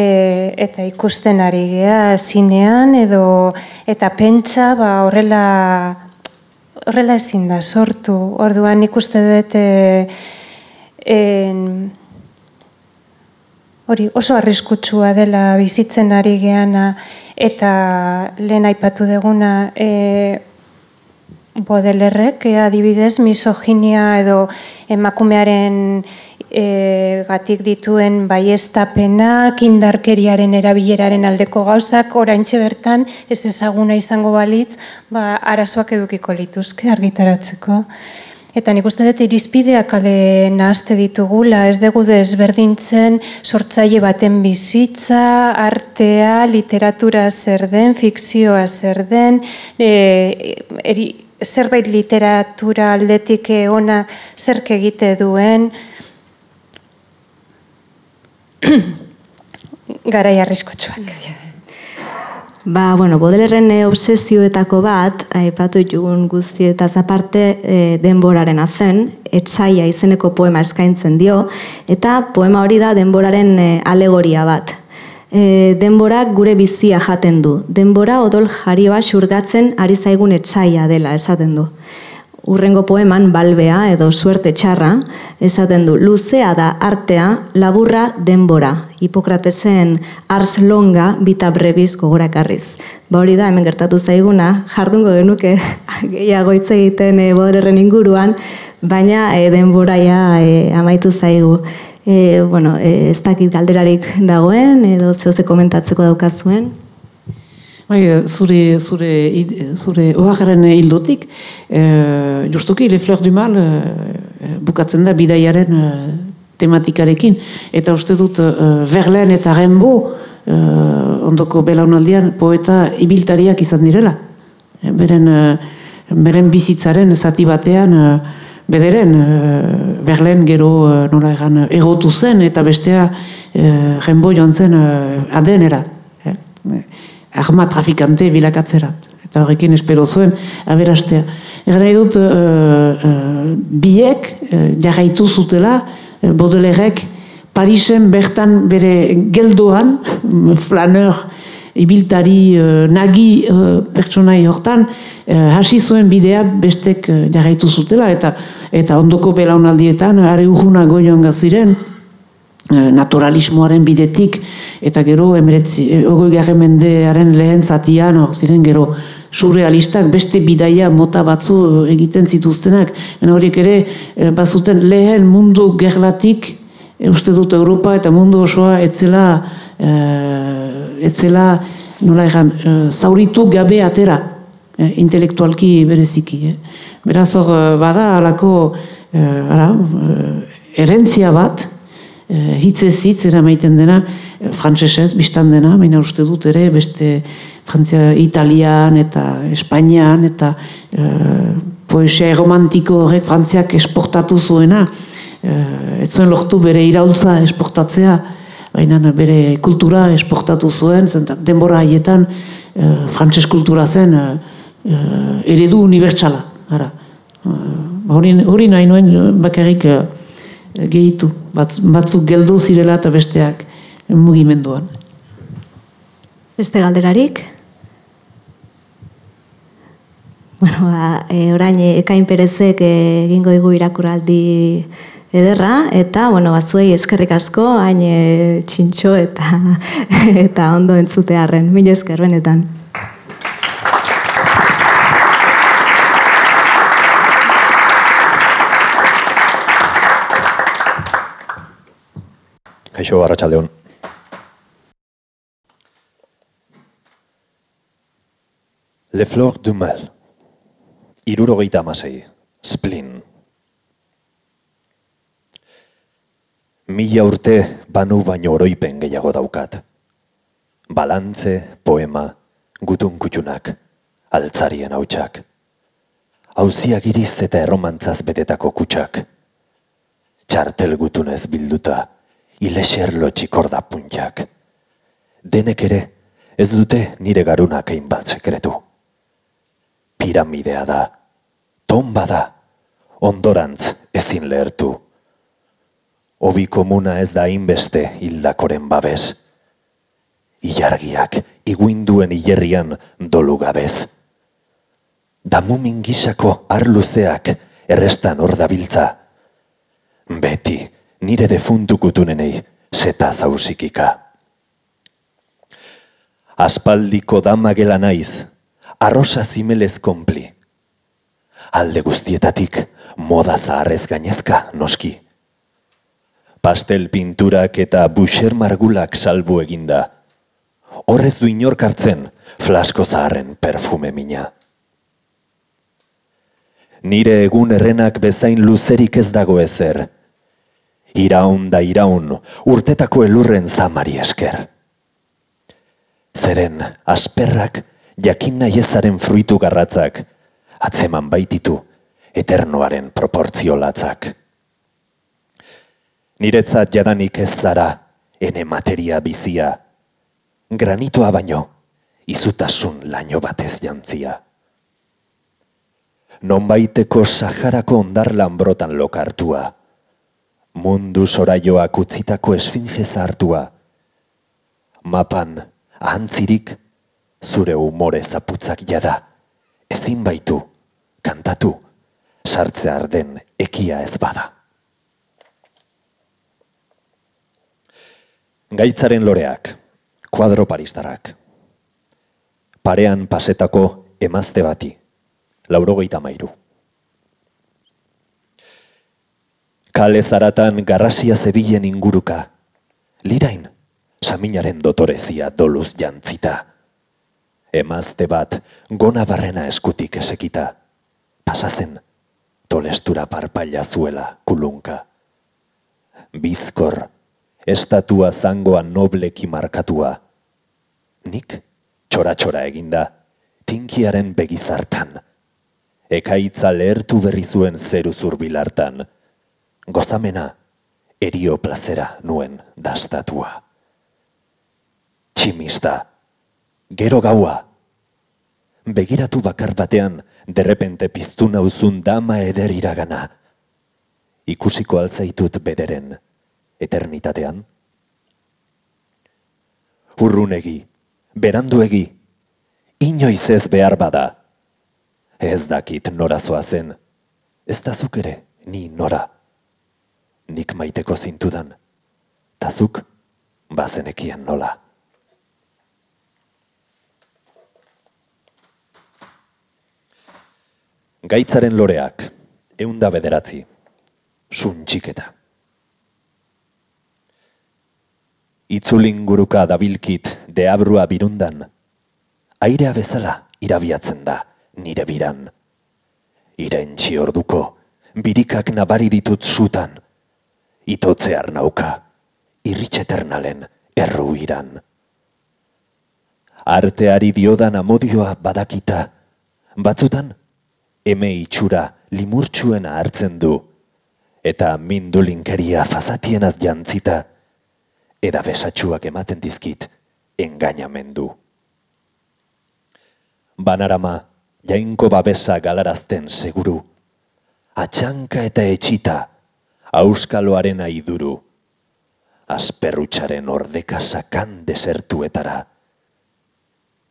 eta ikusten ari gea zinean edo eta pentsa ba horrela horrela ezin da sortu. Orduan ikuste dut e, en, hori oso arriskutsua dela bizitzen ari geana eta lehen aipatu deguna e, bodelerrek e, adibidez misoginia edo emakumearen e, gatik dituen baiestapenak, indarkeriaren erabileraren aldeko gauzak, oraintxe bertan ez ezaguna izango balitz, ba, arazoak edukiko lituzke argitaratzeko. Eta nik uste dut irizpideak ale nahazte ditugula, ez dugu desberdintzen sortzaile baten bizitza, artea, literatura zer den, fikzioa zer den, e, eri, zerbait literatura aldetik ona zerk egite duen, garai arriskotsuak. Ba, bueno, Bodelerren e, obsesioetako bat, aipatu jugun guztietaz aparte e, denboraren azen, etsaia izeneko poema eskaintzen dio, eta poema hori da denboraren e, alegoria bat. E, denborak gure bizia jaten du. Denbora odol jarioa xurgatzen ari zaigun etsaia dela esaten du urrengo poeman balbea edo suerte txarra, esaten du, luzea da artea, laburra denbora, Hipokratesen ars longa bita brevis gogorakarriz. Ba hori da, hemen gertatu zaiguna, jardungo genuke gehiago hitz egiten e, inguruan, baina e, denboraia e, amaitu zaigu. E, bueno, e, ez dakit galderarik dagoen, edo zehose komentatzeko daukazuen. Bai, zure, zure, zure oaxaren hildotik, e, justuki, Le Fleur du Mal e, bukatzen da bidaiaren e, tematikarekin. Eta uste dut, e, Verlaine eta Rembo, e, ondoko belaunaldian, poeta ibiltariak izan direla. E, beren, beren bizitzaren zati batean, bederen, e, Verlaine gero e, nola egan, egotu zen, eta bestea e, joan zen e, adenera. E, arma trafikante bilakatzerat. Eta horrekin espero zuen, aberastea. Egan nahi dut, uh, biek, uh, jarraitu zutela, uh, Baudelerrek, Parisen bertan bere geldoan, flaneur, ibiltari nagi pertsonai hortan, hasi zuen bidea bestek jarraitu zutela, eta eta ondoko belaunaldietan, are urruna goioan gaziren, naturalismoaren bidetik eta gero emeretzi, eh, ogoi mendearen lehen zatian, ziren gero surrealistak beste bidaia mota batzu egiten zituztenak. Baina horiek ere eh, bazuten lehen mundu gerlatik uste dut Europa eta mundu osoa etzela etzela nola egan, zauritu gabe atera intelektualki bereziki. Beraz hor bada alako ara, erentzia bat, Eh, hitz ez hitz eramaiten dena, e, frantsesez biztan dena, baina uste dut ere beste Frantzia, Italian eta Espainian eta e, poesia romantiko horrek Frantziak esportatu zuena, e, ez zuen lortu bere iraultza esportatzea, baina bere kultura esportatu zuen, zenta denbora haietan e, frantses kultura zen e, e, eredu unibertsala. E, hori nahi nuen bakarrik e, gehitu. Bat, batzuk geldu zirela eta besteak mugimenduan. Beste galderarik? Bueno, ba, e, orain ekain perezek egingo digu irakuraldi ederra, eta, bueno, bazuei eskerrik asko, hain e, txintxo eta, eta ondo entzutearen. Mil esker, benetan. Kaixo, Arratxaldeon. Le Fleur du Mal. Irurogeita amasei. Splin. Mila urte banu baino oroipen gehiago daukat. Balantze, poema, gutun kutxunak, altzarien hautsak. Hauziak iriz eta erromantzaz betetako kutsak. Txartel gutunez bilduta, ilexer lotxikorda puntxak. Denek ere, ez dute nire garunak bat sekretu. Piramidea da, tomba da, ondorantz ezin lehertu. Obi komuna ez da inbeste hildakoren babes. Ilargiak iguinduen hilerrian dolu gabez. Damumin gisako arluzeak errestan hor dabiltza. Beti nire defuntukutunenei seta zausikika. Aspaldiko damagela naiz, arrosa zimelez konpli. Alde guztietatik moda zaharrez gainezka noski pastel pinturak eta buxer margulak salbu eginda. Horrez du inork hartzen, flasko zaharren perfume mina. Nire egun errenak bezain luzerik ez dago ezer. Iraun da iraun, urtetako elurren zamari esker. Zeren, asperrak, jakin nahiezaren fruitu garratzak, atzeman baititu, eternoaren proportziolatzak. Niretzat jadanik ez zara, ene materia bizia. Granitoa baino, izutasun laino batez jantzia. Nonbaiteko saharako ondar lanbrotan lokartua. Mundu soraioak utzitako esfinge hartua. Mapan, ahantzirik, zure umore zaputzak jada. Ezin baitu, kantatu, sartze arden ekia ez bada. Gaitzaren loreak, kuadro paristarrak. Parean pasetako emazte bati, laurogeita mairu. Kale zaratan garrasia zebilen inguruka, lirain, saminaren dotorezia doluz jantzita. Emazte bat, gona barrena eskutik esekita, pasazen, tolestura parpaila zuela kulunka. Bizkor, estatua zangoa nobleki markatua. Nik txora-txora eginda, tinkiaren begizartan. Ekaitza lehertu berri zuen zeru zurbilartan. Gozamena, erio plazera nuen dastatua. Tximista, gero gaua. Begiratu bakar batean, derrepente piztu nauzun dama eder iragana. Ikusiko altzaitut bederen, eternitatean? Urrunegi, beranduegi, inoiz ez behar bada. Ez dakit nora zen, ez dazuk ere, ni nora. Nik maiteko zintudan, tazuk bazenekien nola. Gaitzaren loreak, eunda bederatzi, suntxiketa. itzulinguruka dabilkit deabrua birundan, airea bezala irabiatzen da nire biran. Irentxi orduko, birikak nabari ditut zutan, itotze arnauka, irritxeternalen erru iran. Arteari diodan amodioa badakita, batzutan, eme itxura limurtsuena hartzen du, eta mindulinkeria fazatienaz jantzita, eda besatxuak ematen dizkit engainamendu. banarama, jainko babesa galarazten seguru, atxanka eta etxita, auskaloaren aiduru, asperrutxaren ordeka sakan desertuetara.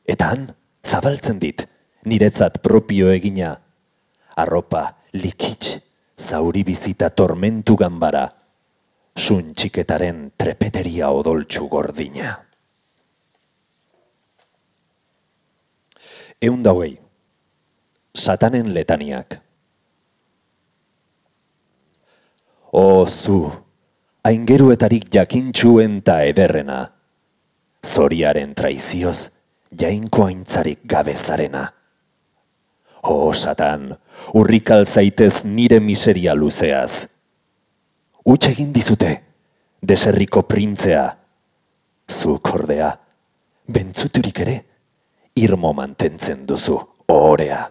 Eta han, zabaltzen dit, niretzat propio egina, arropa likitz, zauri bizita tormentu ganbara, sun txiketaren trepeteria odoltsu gordina. Eun dauei, satanen letaniak. O zu, aingeruetarik jakintxuen ta ederrena, zoriaren traizioz, jainko aintzarik gabezarena. O satan, urrikal zaitez nire miseria luzeaz. Utsa egin dizute, deserriko printzea. Zu kordea, bentzuturik ere, irmo mantentzen duzu, ohorea.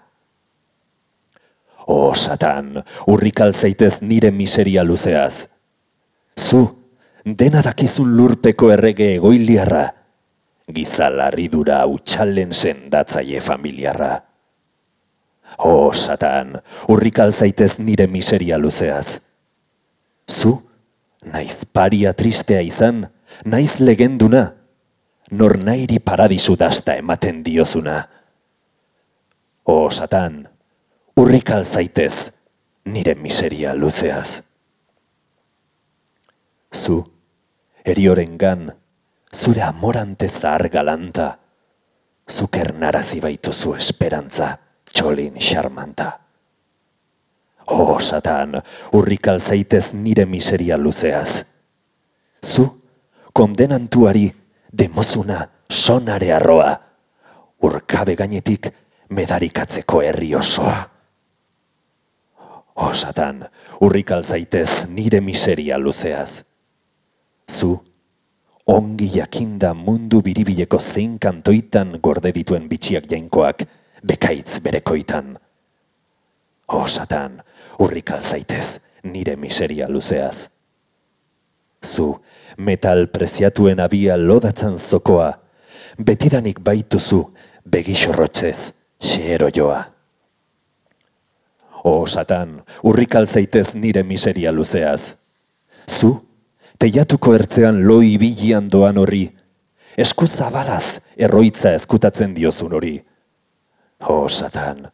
O satan, urrikal zaitez nire miseria luzeaz. Zu, dena dakizun lurpeko errege egoiliarra, gizalarridura utxalen sendatzaile familiarra. O, satan, urrikal zaitez nire miseria luzeaz. Zu, naiz paria tristea izan, naiz legenduna, nor nairi paradisu dasta ematen diozuna. O, satan, urrikal zaitez nire miseria luzeaz. Zu, erioren gan, zure amorante zahar galanta, zuker narazi baituzu esperantza txolin xarmanta. Oh, satan, urrikal zaitez nire miseria luzeaz. Zu, kondenantuari, demozuna, sonare arroa, urkabe gainetik medarikatzeko herri osoa. Oh, satan, urrikal zaitez nire miseria luzeaz. Zu, ongi jakinda mundu biribileko zein kantoitan gorde dituen bitxiak jainkoak, bekaitz berekoitan. O satan, urrikal zaitez, nire miseria luzeaz. Zu, metal preziatuen abia lodatzan zokoa, betidanik baituzu begixorrotzez, xero joa. O satan, urrikal zaitez nire miseria luzeaz. Zu, teiatuko ertzean loi bilian doan horri, esku zabalaz erroitza eskutatzen diozun hori. Oh, satan,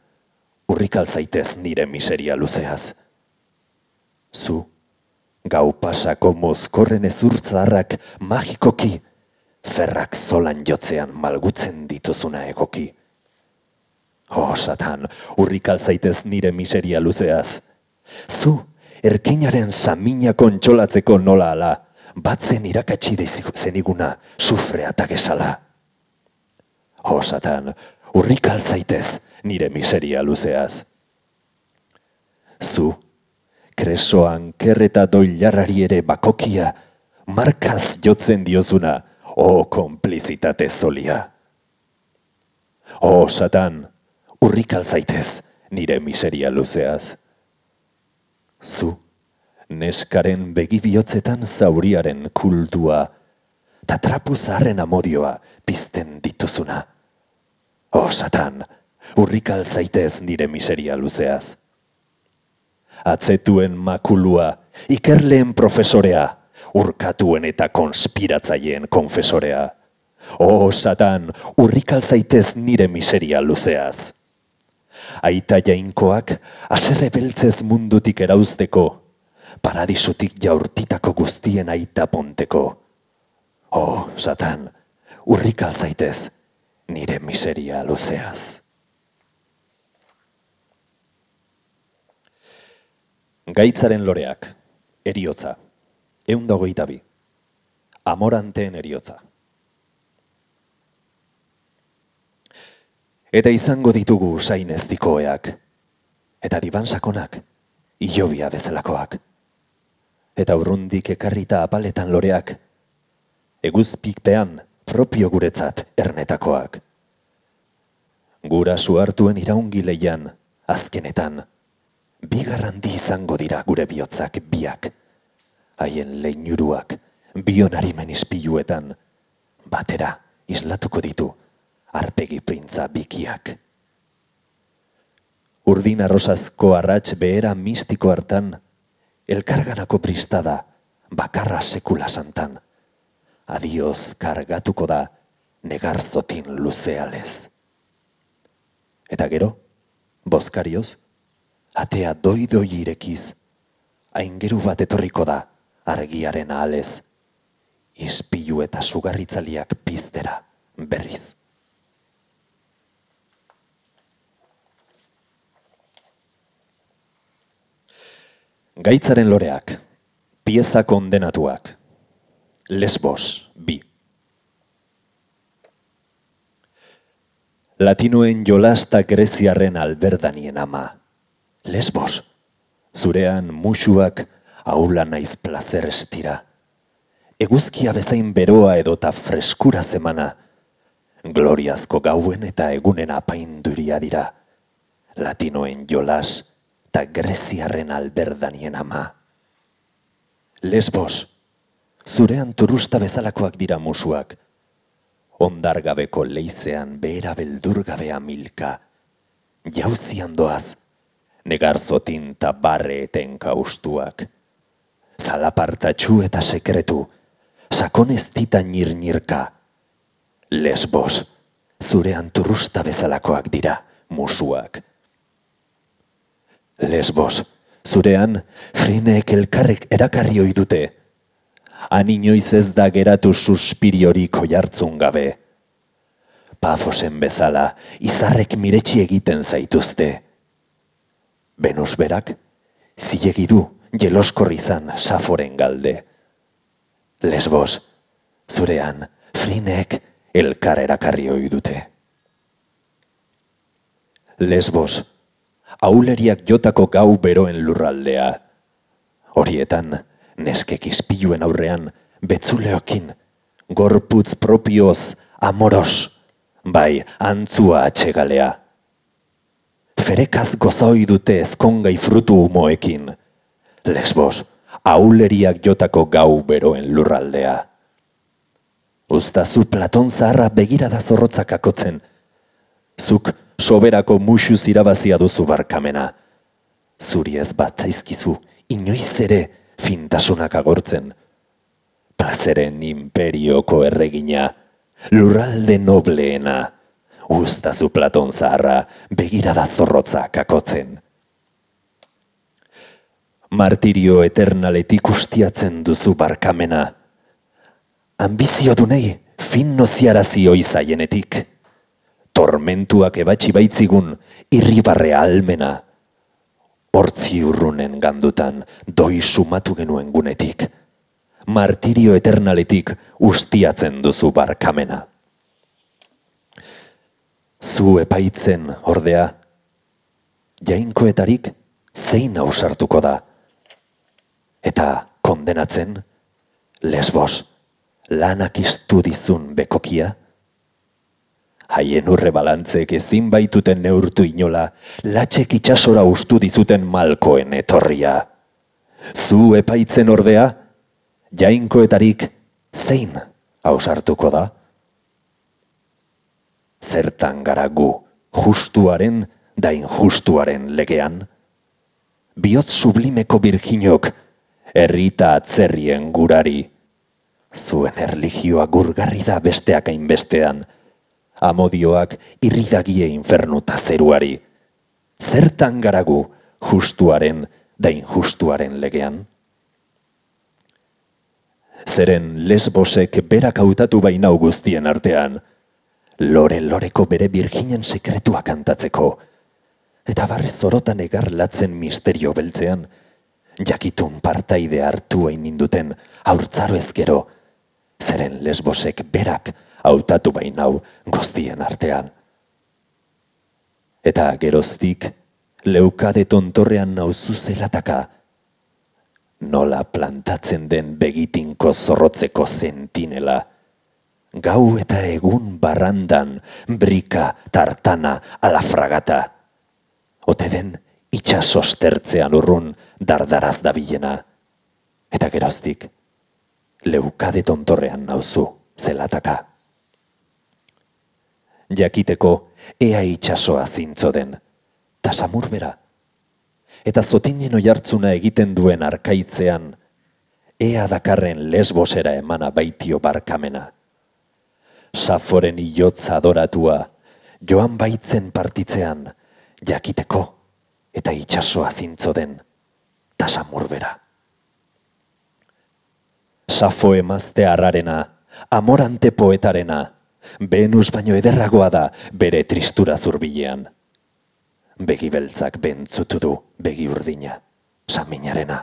urrikal zaitez nire miseria luzeaz. Zu, gau pasako mozkorren ezurtzarrak magikoki, ferrak zolan jotzean malgutzen dituzuna egoki. Oh, satan, urrikal zaitez nire miseria luzeaz. Zu, erkinaren samina kontsolatzeko nola ala, batzen irakatsi zeniguna sufrea eta gesala. Oh, satan, urrikal zaitez nire miseria luzeaz. Zu, kresoan kerreta doilarrari ere bakokia, markaz jotzen diozuna, o konplizitate zolia. O satan, urrikal zaitez nire miseria luzeaz. Zu, neskaren begibihotzetan zauriaren kultua, ta trapu zaharren amodioa pizten dituzuna. Oh, satan, urrikal zaitez nire miseria luzeaz. Atzetuen makulua, ikerleen profesorea, urkatuen eta konspiratzaileen konfesorea. Oh, satan, urrikal zaitez nire miseria luzeaz. Aita jainkoak, aserre beltzez mundutik erauzteko, paradisutik jaurtitako guztien aita ponteko. Oh, satan, urrikal zaitez, nire miseria luzeaz. Gaitzaren loreak, eriotza, eun dagoita bi, amoranteen eriotza. Eta izango ditugu zain ez eta diban sakonak, iobia bezalakoak. Eta urrundik ekarrita apaletan loreak, eguzpikpean, propio guretzat ernetakoak. Gura suartuen iraungi leian, azkenetan, bigarrandi izango dira gure bihotzak biak, haien leinuruak, bionarimen izpiluetan, batera islatuko ditu, arpegi printza bikiak. urdin arrosazko arrats behera mistiko hartan, elkarganako pristada, bakarra sekula santan. Adioz kargatuko da, negarzotin luzealez. Eta gero, boskarioz, atea doi-doi irekiz, aingeru bat etorriko da, argiaren ahalez, ispilu eta sugarritzaliak piztera berriz. Gaitzaren loreak, pieza kondenatuak, lesbos, bi. Latinoen jolasta greziarren alberdanien ama, lesbos, zurean musuak aula naiz plazer estira. Eguzkia bezain beroa edota freskura zemana, gloriazko gauen eta egunen apainduria dira, latinoen jolas, eta greziarren alberdanien ama. Lesbos, zurean turusta bezalakoak dira musuak, ondargabeko leizean behera beldurgabea milka, jauzian doaz, negarzotin eta barre eten kaustuak, zalapartatxu eta sekretu, sakonez tita nir-nirka, lesbos, zurean turusta bezalakoak dira musuak. Lesbos, zurean, frinek elkarrek erakarri ohi dute. Han inoiz ez da geratu suspiriorik jartzun gabe. Pafosen bezala, izarrek miretsi egiten zaituzte. Venus berak, zilegi du, jeloskorri zan saforen galde. Lesbos, zurean, frinek elkar erakarri ohi dute. Lesbos, auleriak jotako gau beroen lurraldea. Horietan, neskek izpiluen aurrean, betzuleokin, gorputz propioz, amoros, bai, antzua atxegalea. Ferekaz gozoi dute ezkongai frutu humoekin, lesbos, auleriak jotako gau beroen lurraldea. Uztazu Platon zaharra begirada zorrotzak akotzen, zuk soberako musu zirabazia duzu barkamena. Zuri ez bat zaizkizu, inoiz ere fintasunak agortzen. Plazeren imperioko erregina, lurralde nobleena, ustazu Platon zaharra begirada zorrotza kakotzen. Martirio eternaletik ustiatzen duzu barkamena. Ambizio dunei fin noziarazi oizaienetik tormentuak ebatxi baitzigun irribarre almena. Hortzi urrunen gandutan doi sumatu genuen gunetik. Martirio eternaletik ustiatzen duzu barkamena. Zu epaitzen ordea, jainkoetarik zein ausartuko da. Eta kondenatzen, lesbos, lanak iztu dizun bekokia, haien urre balantzek ezin baituten neurtu inola, latxek itxasora ustu dizuten malkoen etorria. Zu epaitzen ordea, jainkoetarik zein hausartuko da? Zertan gara gu, justuaren da injustuaren legean? Biot sublimeko birginok, errita atzerrien gurari, zuen erligioa gurgarri da besteak hainbestean, amodioak irridagie infernuta zeruari. Zertan garagu justuaren da injustuaren legean? Zeren lesbosek berak hautatu baina guztien artean, lore-loreko bere birginen sekretua kantatzeko, eta barrez zorotan egar latzen misterio beltzean, jakitun partaide hartu hain ninduten haurtzaro ezkero, zeren lesbosek berak hautatu bain hau goztien artean. Eta geroztik, leukade tontorrean nauzu zelataka, nola plantatzen den begitinko zorrotzeko zentinela, gau eta egun barrandan, brika, tartana, alafragata, ote den itxasostertzean urrun dardaraz dabilena, eta geroztik, leukade tontorrean nauzu zelataka jakiteko ea itxasoa zintzo den. ta samurbera. Eta zotinen oihartzuna egiten duen arkaitzean, ea dakarren lesbosera emana baitio barkamena. Saforen iotza adoratua, joan baitzen partitzean, jakiteko eta itsasoa zintzo den, ta samurbera. Safo emazte harrarena, amorante poetarena, Venus baino ederragoa da bere tristura zurbilean. Begi beltzak bentzutu du begi urdina, saminarena.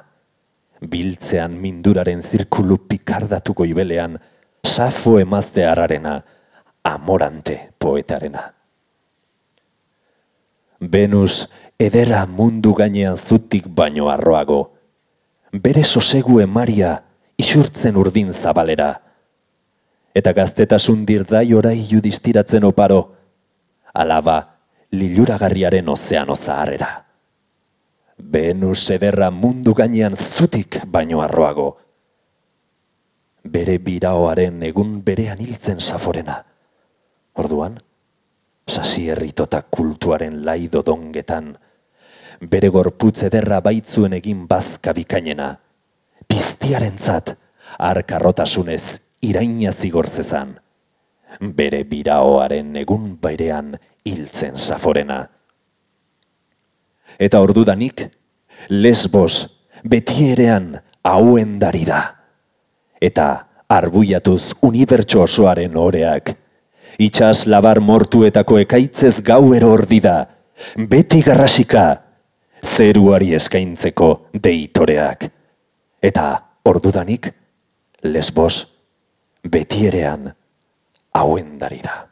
Biltzean minduraren zirkulu pikardatu goibelean, safo emazte harrarena, amorante poetarena. Venus edera mundu gainean zutik baino arroago. Bere sosegu emaria isurtzen urdin zabalera. Eta gaztetasun dirdai orai judistiratzen oparo, alaba liluragarriaren ozeano zaharrera. Venus ederra mundu gainean zutik baino arroago. Bere biraoaren egun berean hiltzen saforena. Orduan, sasi herritota kultuaren laido dongetan, bere gorputz ederra baitzuen egin bazka bikainena, piztiarentzat arkarrotasunez iraina zigorzezan, bere biraoaren egun berean hiltzen saforena. Eta ordudanik, lesbos beti erean hauen dari da. Eta arbuiatuz unibertso osoaren oreak, itxas labar mortuetako ekaitzez gauero ordi da, beti garrasika, zeruari eskaintzeko deitoreak. Eta ordudanik, lesbos beti erean hauen da.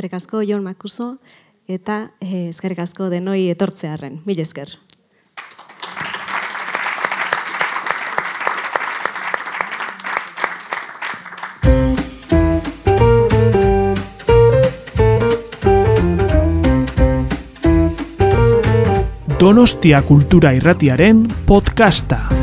Eskerrik asko Jon Makuso eta eh, eskerrik asko denoi etortzearren. Mil esker. Donostia Kultura Irratiaren podcasta.